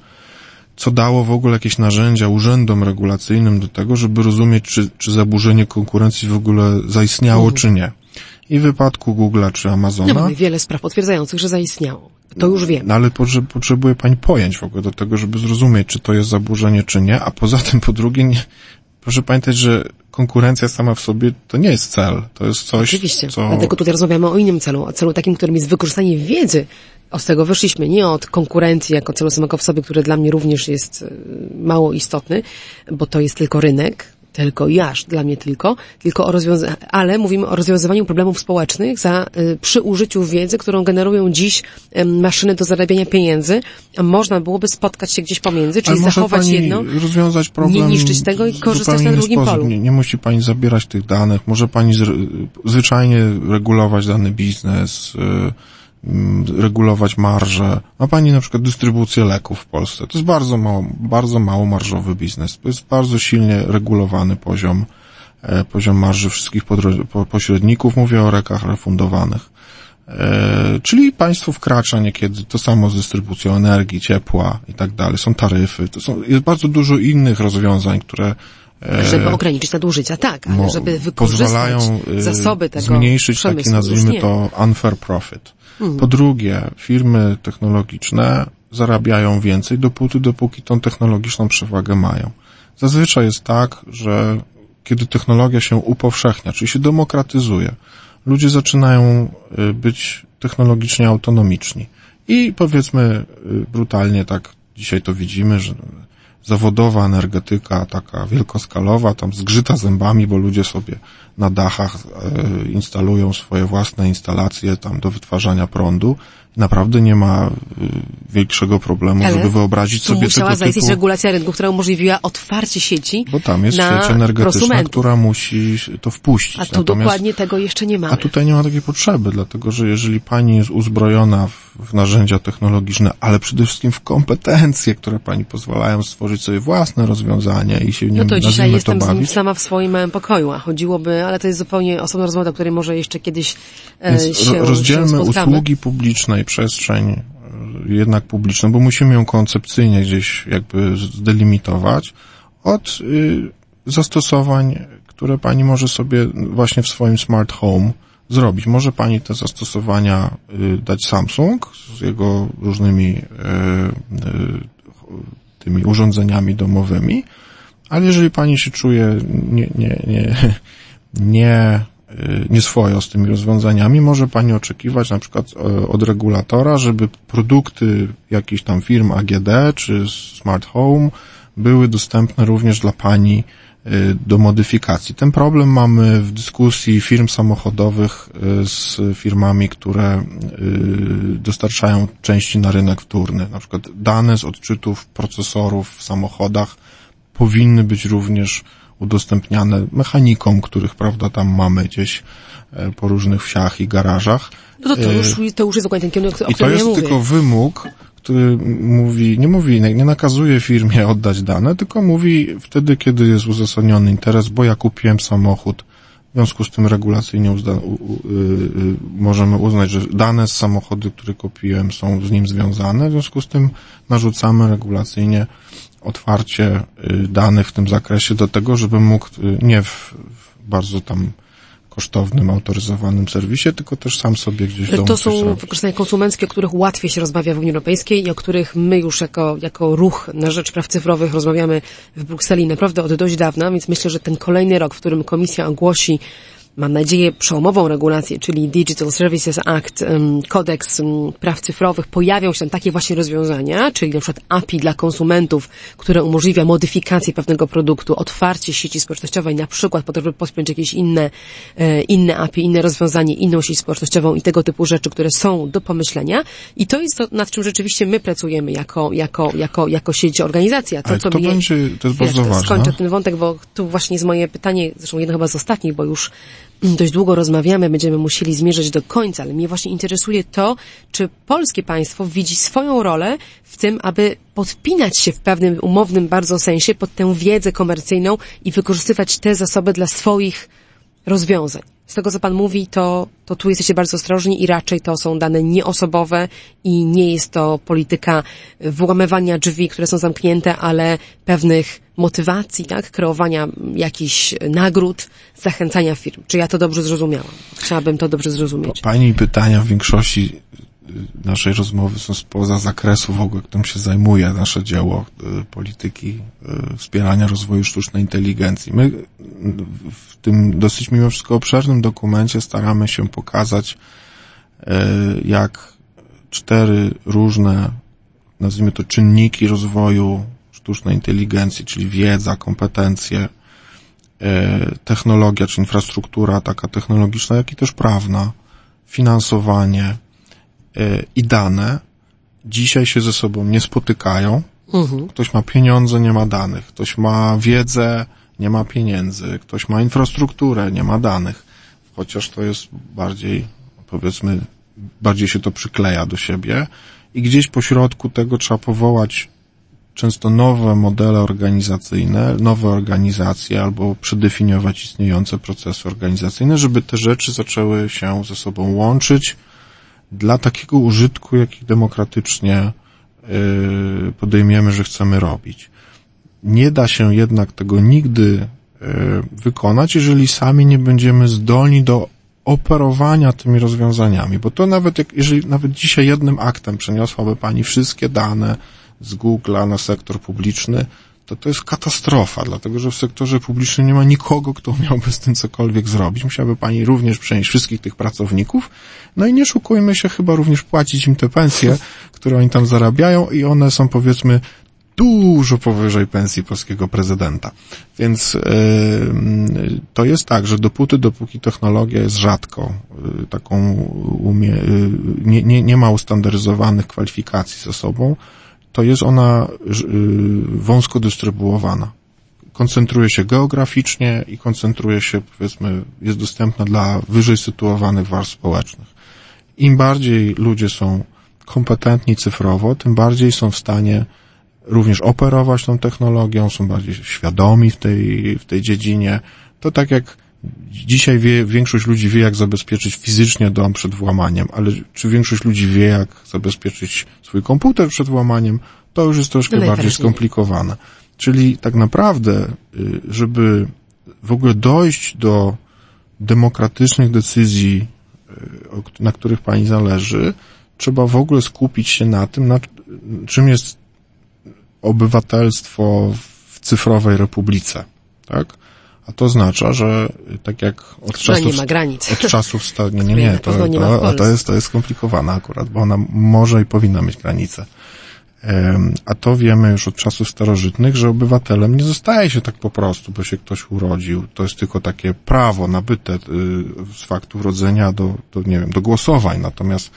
co dało w ogóle jakieś narzędzia urzędom regulacyjnym do tego, żeby rozumieć, czy, czy zaburzenie konkurencji w ogóle zaistniało, mhm. czy nie i w wypadku Google'a czy Amazona. No mamy wiele spraw potwierdzających, że zaistniało. To już wiem. No ale potrzebuje pani pojęć w ogóle do tego, żeby zrozumieć, czy to jest zaburzenie, czy nie, a poza tym po drugie, nie, proszę pamiętać, że konkurencja sama w sobie to nie jest cel. To jest coś, Oczywiście. co... Dlatego tutaj rozmawiamy o innym celu, o celu takim, którym jest wykorzystanie wiedzy. Od tego wyszliśmy nie od konkurencji jako celu samego w sobie, który dla mnie również jest y, mało istotny, bo to jest tylko rynek, tylko i aż, dla mnie tylko, tylko o rozwiązaniu, ale mówimy o rozwiązywaniu problemów społecznych za, y, przy użyciu wiedzy, którą generują dziś y, maszyny do zarabiania pieniędzy, a można byłoby spotkać się gdzieś pomiędzy, czyli zachować jedno, rozwiązać problem nie niszczyć tego i korzystać na drugim sposób. polu. Nie, nie musi pani zabierać tych danych, może pani z, zwyczajnie regulować dany biznes, y, regulować marże. Ma Pani na przykład dystrybucję leków w Polsce. To jest bardzo mało, bardzo mało marżowy biznes. To jest bardzo silnie regulowany poziom, e, poziom marży wszystkich pośredników. Mówię o rekach refundowanych. E, czyli państwo wkracza niekiedy, to samo z dystrybucją energii, ciepła i tak dalej. Są taryfy. To są, jest bardzo dużo innych rozwiązań, które e, żeby ograniczyć nadużycia, tak, ale żeby wykorzystać pozwalają zasoby tego zmniejszyć taki, nazwijmy to, unfair profit. Hmm. Po drugie, firmy technologiczne zarabiają więcej dopóty, dopóki tą technologiczną przewagę mają. Zazwyczaj jest tak, że kiedy technologia się upowszechnia, czyli się demokratyzuje, ludzie zaczynają y, być technologicznie autonomiczni. I powiedzmy y, brutalnie tak dzisiaj to widzimy, że zawodowa energetyka taka wielkoskalowa, tam zgrzyta zębami, bo ludzie sobie na dachach e, instalują swoje własne instalacje tam do wytwarzania prądu. Naprawdę nie ma e, większego problemu, Ale żeby wyobrazić sobie musiała tego zaistnieć typu... regulacja rynku, która umożliwiła otwarcie sieci Bo tam jest sieć energetyczna, która musi to wpuścić. A tu Natomiast, dokładnie tego jeszcze nie ma. A tutaj nie ma takiej potrzeby, dlatego że jeżeli pani jest uzbrojona w, w narzędzia technologiczne, ale przede wszystkim w kompetencje, które pani pozwalają stworzyć sobie własne rozwiązania i się w nim No to dzisiaj jestem to bawić, sama w swoim małym pokoju, a chodziłoby ale to jest zupełnie osobna rozmowa, do której może jeszcze kiedyś e, Więc się Rozdzielmy się usługi publiczne i przestrzeń e, jednak publiczną, bo musimy ją koncepcyjnie gdzieś jakby zdelimitować od y, zastosowań, które pani może sobie właśnie w swoim smart home zrobić. Może pani te zastosowania y, dać Samsung z jego różnymi y, tymi urządzeniami domowymi, ale jeżeli pani się czuje nie, nie, nie, [laughs] nie, y, nie swojo z tymi rozwiązaniami, może Pani oczekiwać na przykład e, od regulatora, żeby produkty jakichś tam firm AGD czy Smart Home były dostępne również dla Pani do modyfikacji. Ten problem mamy w dyskusji firm samochodowych y, z firmami, które dostarczają części na rynek wtórny. Na przykład dane z odczytów procesorów w samochodach powinny być również udostępniane mechanikom, których, prawda, tam mamy gdzieś po różnych wsiach i garażach. No to, to, już, to już jest dokładnie ten kierunek, o I to ja jest mówię. tylko wymóg, który mówi, nie mówi, nie, nakazuje firmie oddać dane, tylko mówi wtedy, kiedy jest uzasadniony interes, bo ja kupiłem samochód, w związku z tym regulacyjnie uzda, u, u, y, y, możemy uznać, że dane z samochodu, który kupiłem są z nim związane, w związku z tym narzucamy regulacyjnie otwarcie y, danych w tym zakresie do tego, żeby mógł nie w, w bardzo tam kosztownym, autoryzowanym serwisie, tylko też sam sobie gdzieś w domu To są wykorzystania konsumenckie, o których łatwiej się rozmawia w Unii Europejskiej i o których my już jako, jako ruch na rzecz praw cyfrowych rozmawiamy w Brukseli naprawdę od dość dawna, więc myślę, że ten kolejny rok, w którym Komisja ogłosi mam nadzieję, przełomową regulację, czyli Digital Services Act, kodeks praw cyfrowych, pojawią się tam takie właśnie rozwiązania, czyli na przykład API dla konsumentów, które umożliwia modyfikację pewnego produktu, otwarcie sieci społecznościowej, na przykład po to, żeby pospiąć jakieś inne, e, inne API, inne rozwiązanie, inną sieć społecznościową i tego typu rzeczy, które są do pomyślenia. I to jest to, nad czym rzeczywiście my pracujemy jako, jako, jako, jako sieć organizacja. To, Ale co to mnie- będzie, to jest bardzo ważne. Skończę ten wątek, bo tu właśnie jest moje pytanie, zresztą jedno chyba z ostatnich, bo już dość długo rozmawiamy, będziemy musieli zmierzać do końca, ale mnie właśnie interesuje to, czy polskie państwo widzi swoją rolę w tym, aby podpinać się w pewnym umownym bardzo sensie pod tę wiedzę komercyjną i wykorzystywać te zasoby dla swoich rozwiązań. Z tego, co Pan mówi, to, to tu jesteście bardzo ostrożni i raczej to są dane nieosobowe i nie jest to polityka włamywania drzwi, które są zamknięte, ale pewnych motywacji, tak, kreowania jakichś nagród, zachęcania firm. Czy ja to dobrze zrozumiałam? Chciałabym to dobrze zrozumieć. Pani pytania w większości naszej rozmowy są spoza zakresu w ogóle, którym się zajmuje nasze dzieło y, polityki y, wspierania rozwoju sztucznej inteligencji. My w tym dosyć mimo wszystko obszernym dokumencie staramy się pokazać, y, jak cztery różne, nazwijmy to czynniki rozwoju sztucznej inteligencji, czyli wiedza, kompetencje, e, technologia czy infrastruktura taka technologiczna, jak i też prawna, finansowanie e, i dane dzisiaj się ze sobą nie spotykają. Mhm. Ktoś ma pieniądze, nie ma danych. Ktoś ma wiedzę, nie ma pieniędzy. Ktoś ma infrastrukturę, nie ma danych. Chociaż to jest bardziej, powiedzmy, bardziej się to przykleja do siebie. I gdzieś po środku tego trzeba powołać często nowe modele organizacyjne, nowe organizacje albo przedefiniować istniejące procesy organizacyjne, żeby te rzeczy zaczęły się ze sobą łączyć dla takiego użytku, jaki demokratycznie yy, podejmiemy, że chcemy robić. Nie da się jednak tego nigdy yy, wykonać, jeżeli sami nie będziemy zdolni do operowania tymi rozwiązaniami, bo to nawet jak, jeżeli nawet dzisiaj jednym aktem przeniosłaby Pani wszystkie dane z Google'a na sektor publiczny, to to jest katastrofa, dlatego że w sektorze publicznym nie ma nikogo, kto miałby z tym cokolwiek zrobić. Musiałaby Pani również przenieść wszystkich tych pracowników, no i nie szukujmy się chyba również płacić im te pensje, które oni tam zarabiają i one są powiedzmy dużo powyżej pensji polskiego prezydenta. Więc yy, to jest tak, że dopóty, dopóki technologia jest rzadko yy, taką umie, yy, nie, nie, nie ma ustandaryzowanych kwalifikacji ze sobą, to jest ona yy, wąsko dystrybuowana. Koncentruje się geograficznie i koncentruje się, powiedzmy, jest dostępna dla wyżej sytuowanych warstw społecznych. Im bardziej ludzie są kompetentni cyfrowo, tym bardziej są w stanie również operować tą technologią, są bardziej świadomi w tej, w tej dziedzinie. To tak jak dzisiaj wie, większość ludzi wie, jak zabezpieczyć fizycznie dom przed włamaniem, ale czy większość ludzi wie, jak zabezpieczyć swój komputer przed włamaniem, to już jest troszkę bardziej skomplikowane. Czyli tak naprawdę, y, żeby w ogóle dojść do demokratycznych decyzji, y, na których pani zależy, trzeba w ogóle skupić się na tym, na czym jest obywatelstwo w cyfrowej republice, tak? A to oznacza, że tak jak od Która czasów, nie ma granic. od czasów sta- nie, nie, nie, to, nie to, a to jest, to jest skomplikowane akurat, bo ona może i powinna mieć granice. A to wiemy już od czasów starożytnych, że obywatelem nie zostaje się tak po prostu, bo się ktoś urodził. To jest tylko takie prawo nabyte y, z faktu urodzenia do, do, nie wiem, do głosowań. Natomiast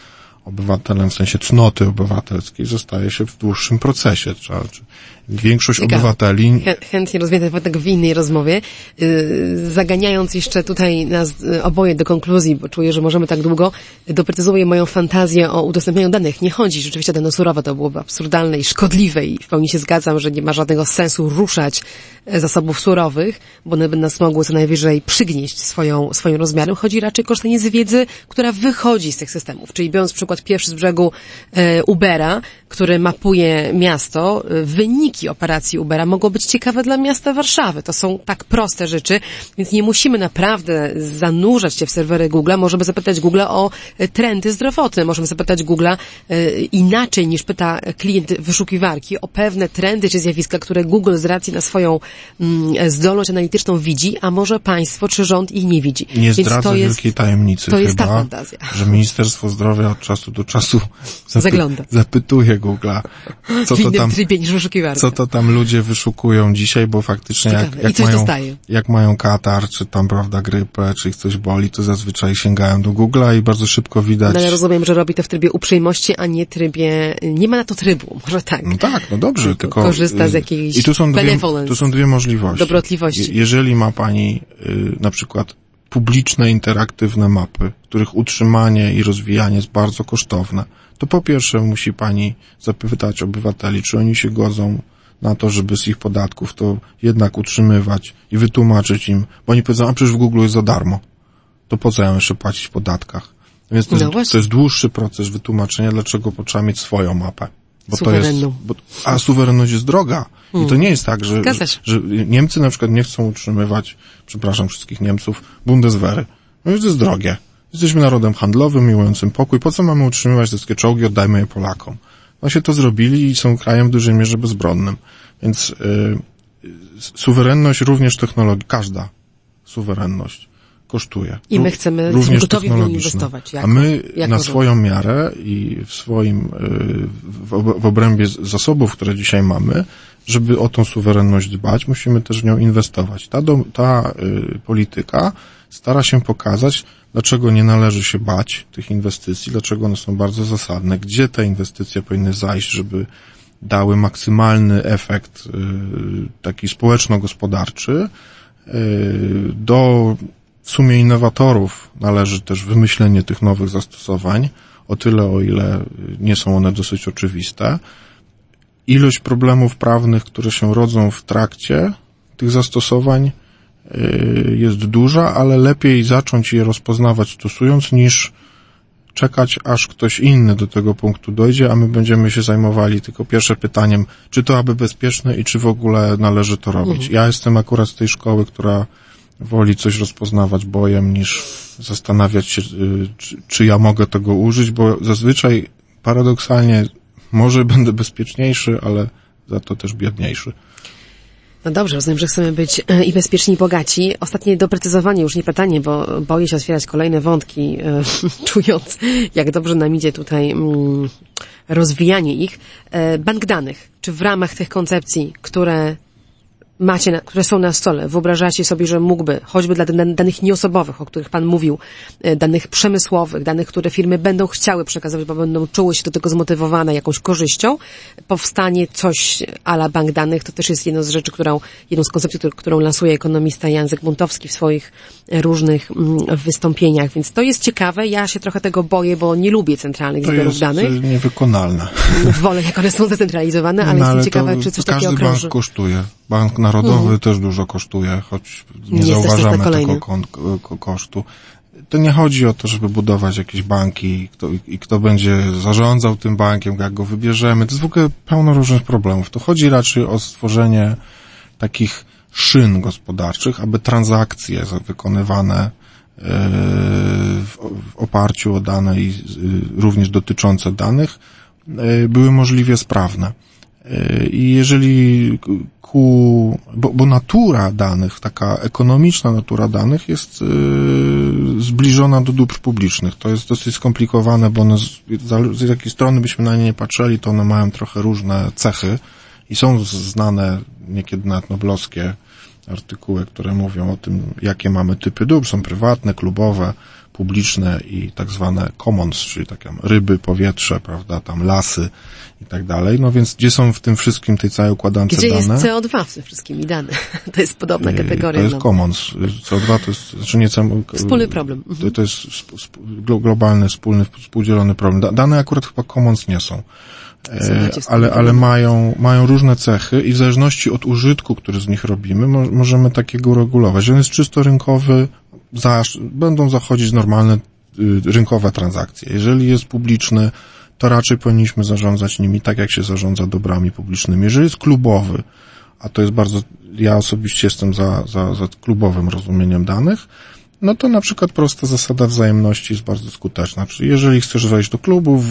obywatelem w sensie cnoty obywatelskiej zostaje się w dłuższym procesie. Trzeba, czy większość Ciekawe. obywateli Chę- Chętnie ten wątek w innej rozmowie, yy, zaganiając jeszcze tutaj nas yy, oboje do konkluzji, bo czuję, że możemy tak długo, doprecyzuję moją fantazję o udostępnianiu danych. Nie chodzi rzeczywiście o dane surowe, to byłoby absurdalne i szkodliwe i w pełni się zgadzam, że nie ma żadnego sensu ruszać e, zasobów surowych, bo one by nas mogły co najwyżej przygnieść swoją, swoim rozmiarem. Chodzi raczej o korzystanie z wiedzy, która wychodzi z tych systemów. Czyli biorąc przykład pierwszy z brzegu e, Ubera, który mapuje miasto, e, wyniki operacji Ubera mogą być ciekawe dla miasta Warszawy. To są tak proste rzeczy, więc nie musimy naprawdę zanurzać się w serwery Google. Możemy zapytać Google o e, trendy zdrowotne. Możemy zapytać Google e, inaczej niż pyta klient wyszukiwarki o pewne trendy czy zjawiska, które Google z racji na swoją mm, zdolność analityczną widzi, a może państwo czy rząd ich nie widzi. nie zdradza to jest, wielkiej tajemnicy to jest ta chyba, fantazja. że Ministerstwo Zdrowia od czasu do czasu zapy- Zagląda. Zapytuje Google'a, co to tam co to tam ludzie wyszukują dzisiaj, bo faktycznie jak, jak, mają, dostaje. jak mają katar, czy tam, prawda, grypę, czy ich coś boli, to zazwyczaj sięgają do Google'a i bardzo szybko widać. No ale rozumiem, że robi to w trybie uprzejmości, a nie trybie, nie ma na to trybu, może tak. No tak, no dobrze, tylko... korzysta z y, jakiejś I tu są dwie, tu są dwie możliwości. Dobrotliwości. Je- jeżeli ma pani y, na przykład publiczne, interaktywne mapy, których utrzymanie i rozwijanie jest bardzo kosztowne, to po pierwsze musi pani zapytać obywateli, czy oni się godzą na to, żeby z ich podatków to jednak utrzymywać i wytłumaczyć im, bo oni powiedzą, a przecież w Google jest za darmo. To po co ja jeszcze płacić w podatkach? Więc to, No jest, to jest dłuższy proces wytłumaczenia, dlaczego trzeba mieć swoją mapę. Bo to jest, bo, a suwerenność jest droga. I to nie jest tak, że, Hmm. Się. że Niemcy na przykład nie chcą utrzymywać, przepraszam wszystkich Niemców, Bundeswehry. No to jest drogie. Jesteśmy narodem handlowym, miłującym pokój. Po co mamy utrzymywać te wszystkie czołgi? Oddajmy je Polakom. No się to zrobili i są krajem w dużej mierze bezbronnym. Więc y, suwerenność również technologii, każda suwerenność kosztuje. I my chcemy, również gotowi w inwestować. Jako, A my jako na swoją miarę i w swoim, y, w, ob- w obrębie zasobów, które dzisiaj mamy, żeby o tą suwerenność dbać, musimy też w nią inwestować. Ta, do, ta y, polityka stara się pokazać, dlaczego nie należy się bać tych inwestycji, dlaczego one są bardzo zasadne, gdzie te inwestycje powinny zajść, żeby dały maksymalny efekt y, taki społeczno-gospodarczy. Y, Do w sumie innowatorów należy też wymyślenie tych nowych zastosowań, o tyle o ile nie są one dosyć oczywiste. Ilość problemów prawnych, które się rodzą w trakcie tych zastosowań y, jest duża, ale lepiej zacząć je rozpoznawać stosując niż czekać, aż ktoś inny do tego punktu dojdzie, a my będziemy się zajmowali tylko pierwsze pytaniem, czy to aby bezpieczne i czy w ogóle należy to robić. Ja jestem akurat z tej szkoły, która woli coś rozpoznawać bojem, niż zastanawiać się, y, czy, czy ja mogę tego użyć, bo zazwyczaj paradoksalnie może będę bezpieczniejszy, ale za to też biedniejszy. No dobrze, rozumiem, że chcemy być e, i bezpieczni, i bogaci. Ostatnie doprecyzowanie, już nie pytanie, bo boję się otwierać kolejne wątki, e, [laughs] czując, jak dobrze nam idzie tutaj mm, rozwijanie ich. E, bank danych. Czy w ramach tych koncepcji, które macie, na, które są na stole, wyobrażacie sobie, że mógłby, choćby dla dan- danych nieosobowych, o których Pan mówił, e, danych przemysłowych, danych, które firmy będą chciały przekazywać, bo będą czuły się do tego zmotywowane jakąś korzyścią, powstanie coś ala bank danych, to też jest jedna z rzeczy, którą, jedną z koncepcji, którą- którą lansuje ekonomista Jan Zygmuntowski w swoich e, różnych mm, wystąpieniach, więc to jest ciekawe, ja się trochę tego boję, bo nie lubię centralnych To zbiorów jest danych, y, niewykonalne. wolę jak one są [laughs] zdecentralizowane, ale No, jestem ale ciekawa, to czy coś każdy takiego bank krąży. kosztuje. Bank Narodowy też dużo kosztuje, choć nie, zauważamy tego kosztu. To nie chodzi o to, żeby budować jakieś banki i kto, i kto będzie zarządzał tym bankiem, jak go wybierzemy. To jest w ogóle pełno różnych problemów. To chodzi raczej o stworzenie takich szyn gospodarczych, aby transakcje wykonywane e, w, w oparciu o dane i y, również dotyczące danych e, były możliwie sprawne. I jeżeli ku, bo, bo natura danych, taka ekonomiczna natura danych jest e, zbliżona do dóbr publicznych. To jest dosyć skomplikowane, bo one z, z jakiej strony byśmy na nie nie patrzyli, to one mają trochę różne cechy i są znane niekiedy nawet noblowskie artykuły, które mówią o tym, jakie mamy typy dóbr, są prywatne, klubowe, publiczne i tak zwane commons, czyli takie ryby, powietrze, prawda, tam lasy i tak dalej. No więc gdzie są w tym wszystkim tej całej układance Gdzie dane? jest CO2 w tym wszystkim i dane? [laughs] To jest podobna Yy, kategoria. To jest no. commons. CO2 to jest, znaczy nie cem- Wspólny problem. Mhm. To, to jest sp- sp- glo- globalny, wspólny, współdzielony problem. Da- Dane akurat chyba commons nie są. E, ale, ale mają, mają różne cechy i w zależności od użytku, który z nich robimy, mo- możemy takiego regulować. On jest czysto rynkowy, zaż, będą zachodzić normalne y, rynkowe transakcje. Jeżeli jest publiczny, to raczej powinniśmy zarządzać nimi tak, jak się zarządza dobrami publicznymi. Jeżeli jest klubowy, a to jest bardzo, ja osobiście jestem za, za, za klubowym rozumieniem danych, no to na przykład prosta zasada wzajemności jest bardzo skuteczna. Czyli jeżeli chcesz wejść do klubu,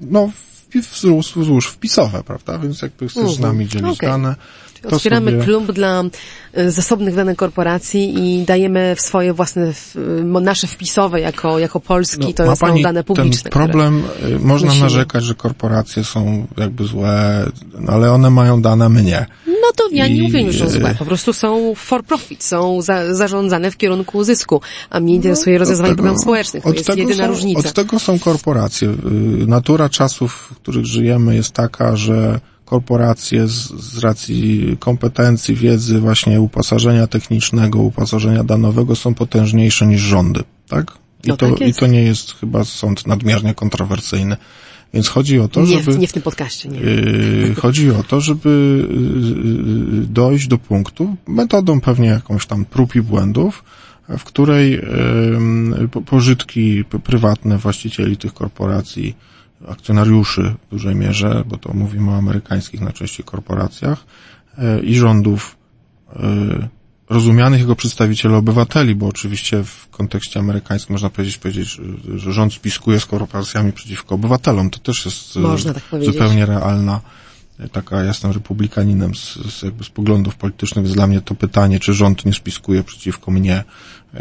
no wpi- wzłóż, wzłóż wpisowe, prawda? Więc jakby chcesz z nami dzielić Okej. dane, to Otwieramy sobie... klub dla y, zasobnych danych korporacji i dajemy w swoje własne, nasze wpisowe jako, jako Polski, to No, ma są pani dane publiczne. ten problem, y, można musimy- narzekać, że korporacje są jakby złe, no, ale one mają dane, my nie. Które, no to ja nie I, mówię, że są y, złe, po prostu są for profit, są za, zarządzane w kierunku zysku, a mnie interesuje Od tego- problemów społecznych, to jest jedyna są, różnica. Od tego są korporacje. Natura czasów, w których żyjemy jest taka, że korporacje z, z racji kompetencji, wiedzy, właśnie uposażenia technicznego, uposażenia danowego są potężniejsze niż rządy, tak? I, No to, tak I to nie jest chyba sąd nadmiernie kontrowersyjny. Więc chodzi o to, nie, żeby... nie w tym podcaście, nie. Yy, Chodzi o to, żeby yy, dojść do punktu, metodą pewnie jakąś tam prób i błędów, w której yy, po- pożytki prywatne właścicieli tych korporacji, akcjonariuszy w dużej mierze, bo to mówimy o amerykańskich najczęściej korporacjach, yy, i rządów yy, rozumianych jako przedstawiciele obywateli, bo oczywiście w kontekście amerykańskim można powiedzieć, powiedzieć że- rząd spiskuje z korporacjami przeciwko obywatelom. To też jest e, tak zupełnie realna e, taka, ja jestem republikaninem z, z, jakby z poglądów politycznych, więc dla mnie to pytanie, czy rząd nie spiskuje przeciwko mnie e,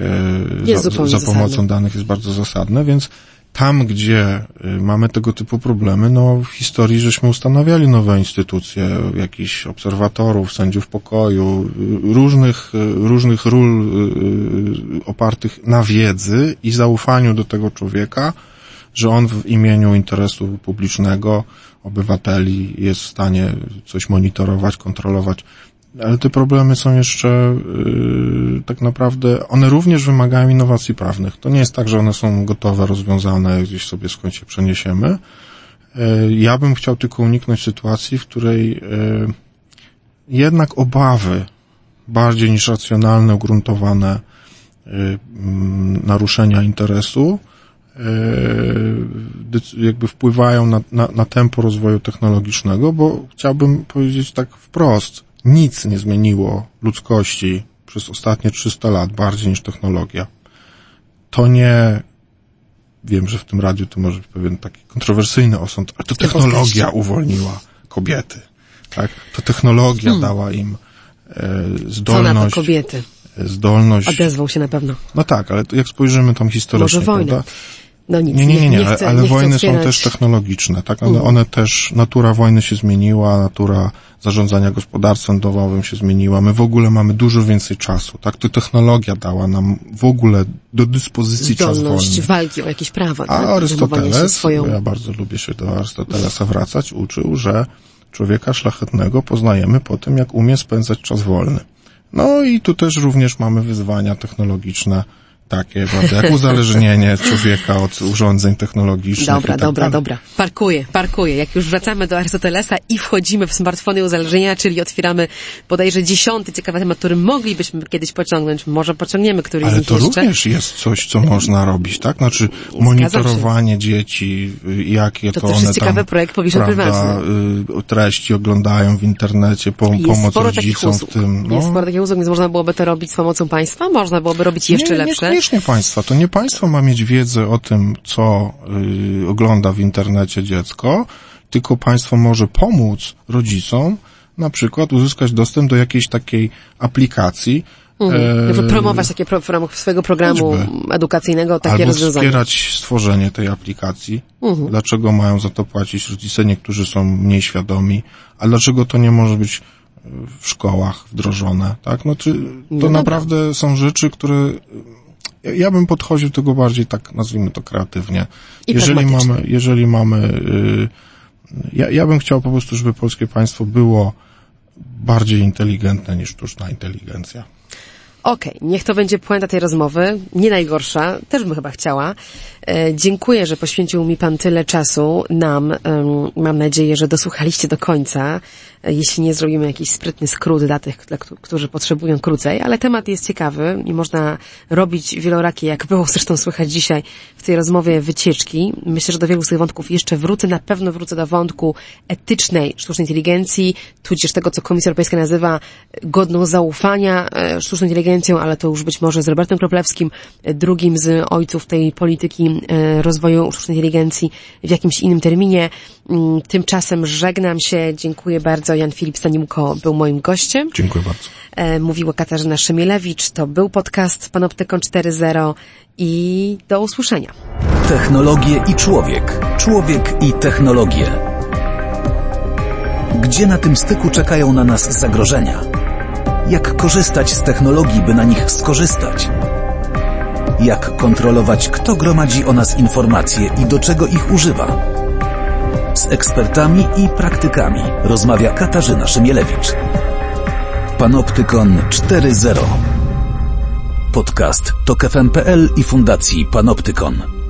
Jest za, za pomocą zasadne. danych jest bardzo zasadne, więc tam, gdzie y, mamy tego typu problemy, no w historii żeśmy ustanawiali nowe instytucje, jakichś obserwatorów, sędziów pokoju, y, różnych, y, różnych ról opartych na wiedzy i zaufaniu do tego człowieka, że on w imieniu interesu publicznego, obywateli jest w stanie coś monitorować, kontrolować. Ale te problemy są jeszcze yy, tak naprawdę, one również wymagają innowacji prawnych. To nie jest tak, że one są gotowe, rozwiązane, gdzieś sobie skąd się przeniesiemy. Yy, ja bym chciał tylko uniknąć sytuacji, w której yy, jednak obawy bardziej niż racjonalne, ugruntowane yy, naruszenia interesu yy, jakby wpływają na, na, na tempo rozwoju technologicznego, bo chciałbym powiedzieć tak wprost, nic nie zmieniło ludzkości przez ostatnie 300 lat bardziej niż technologia. To nie, wiem, że w tym radiu to może być pewien taki kontrowersyjny osąd, ale to technologia uwolniła kobiety. Tak? To technologia dała im e, Co na to zdolność, kobiety? zdolność Odezwał się na pewno. no tak, ale jak spojrzymy tam historycznie, Może wojna. prawda? No nic, Nie, nie, nie, nie, nie ale, chcę, ale wojny są też technologiczne, tak? One, one też, natura wojny się zmieniła, natura zarządzania gospodarstwem domowym się zmieniła. My w ogóle mamy dużo więcej czasu, tak? To technologia dała nam w ogóle do dyspozycji czas Zdolność wolny. walki o jakieś prawa. A tak? Arystoteles, swoją... bo ja bardzo lubię się do Arystotelesa wracać, uczył, że człowieka szlachetnego poznajemy po tym, jak umie spędzać czas wolny. No i tu też również mamy wyzwania technologiczne, takie, prawda, jak uzależnienie człowieka od urządzeń technologicznych. Dobra, tak dobra, dalej. dobra. Parkuję, parkuję. Jak już wracamy do Arystotelesa i wchodzimy w smartfony uzależnienia, czyli otwieramy bodajże dziesiąty ciekawy temat, który moglibyśmy kiedyś pociągnąć. Może pociągniemy któryś z Ale nich to jeszcze. również jest coś, co można robić, tak? Znaczy monitorowanie dzieci, y, jakie To to, też one jest tam, ciekawy projekt prawda, y, treści oglądają w internecie, po, Jest pomoc rodzicom w tym. No. Jest sporo takich usług, więc można byłoby to robić z pomocą państwa, można byłoby robić jeszcze nie, lepsze. Niekoniecznie państwa. To nie państwo ma mieć wiedzę o tym, co y, ogląda w internecie dziecko, tylko państwo może pomóc rodzicom na przykład uzyskać dostęp do jakiejś takiej aplikacji. Mhm. e, promować takie pro, w ramach swojego programu Choćby. edukacyjnego takie albo rozwiązania. wspierać stworzenie tej aplikacji. Mhm. Dlaczego mają za to płacić rodzice? Niektórzy są mniej świadomi. A dlaczego to nie może być y, w szkołach wdrożone? Tak? Znaczy, to No naprawdę są rzeczy, które Ja, ja bym podchodził do tego bardziej tak, nazwijmy to kreatywnie. I jeżeli mamy, jeżeli mamy, y, ja, ja bym chciał po prostu, żeby polskie państwo było bardziej inteligentne niż sztuczna inteligencja. Okej, niech to będzie puenta tej rozmowy. Nie najgorsza, też bym chyba chciała. E, dziękuję, że poświęcił mi Pan tyle czasu nam. Em, mam nadzieję, że dosłuchaliście do końca. Jeśli nie zrobimy jakiś sprytny skrót dla tych, dla, któ- którzy potrzebują krócej, ale temat jest ciekawy i można robić wielorakie, jak było zresztą słychać dzisiaj w tej rozmowie, wycieczki. Myślę, że do wielu z tych wątków jeszcze wrócę. Na pewno wrócę do wątku etycznej sztucznej inteligencji, tudzież tego, co Komisja Europejska nazywa godną zaufania e, sztuczną inteligencją, ale to już być może z Robertem Kroplewskim, e, drugim z ojców tej polityki e, rozwoju sztucznej inteligencji w jakimś innym terminie. Mm, Tymczasem żegnam się. Dziękuję bardzo. Jan Filip Staniłko był moim gościem. Dziękuję bardzo. E, Mówiła Katarzyna Szymielewicz. To był podcast Panoptykon 4.0 i do usłyszenia. Technologie i człowiek. Człowiek i technologie. Gdzie na tym styku czekają na nas zagrożenia? Jak korzystać z technologii, by na nich skorzystać? Jak kontrolować, kto gromadzi o nas informacje i do czego ich używa? Z ekspertami i praktykami rozmawia Katarzyna Szymielewicz. Panoptykon 4.0 Podcast to KFM.pl i Fundacji Panoptykon.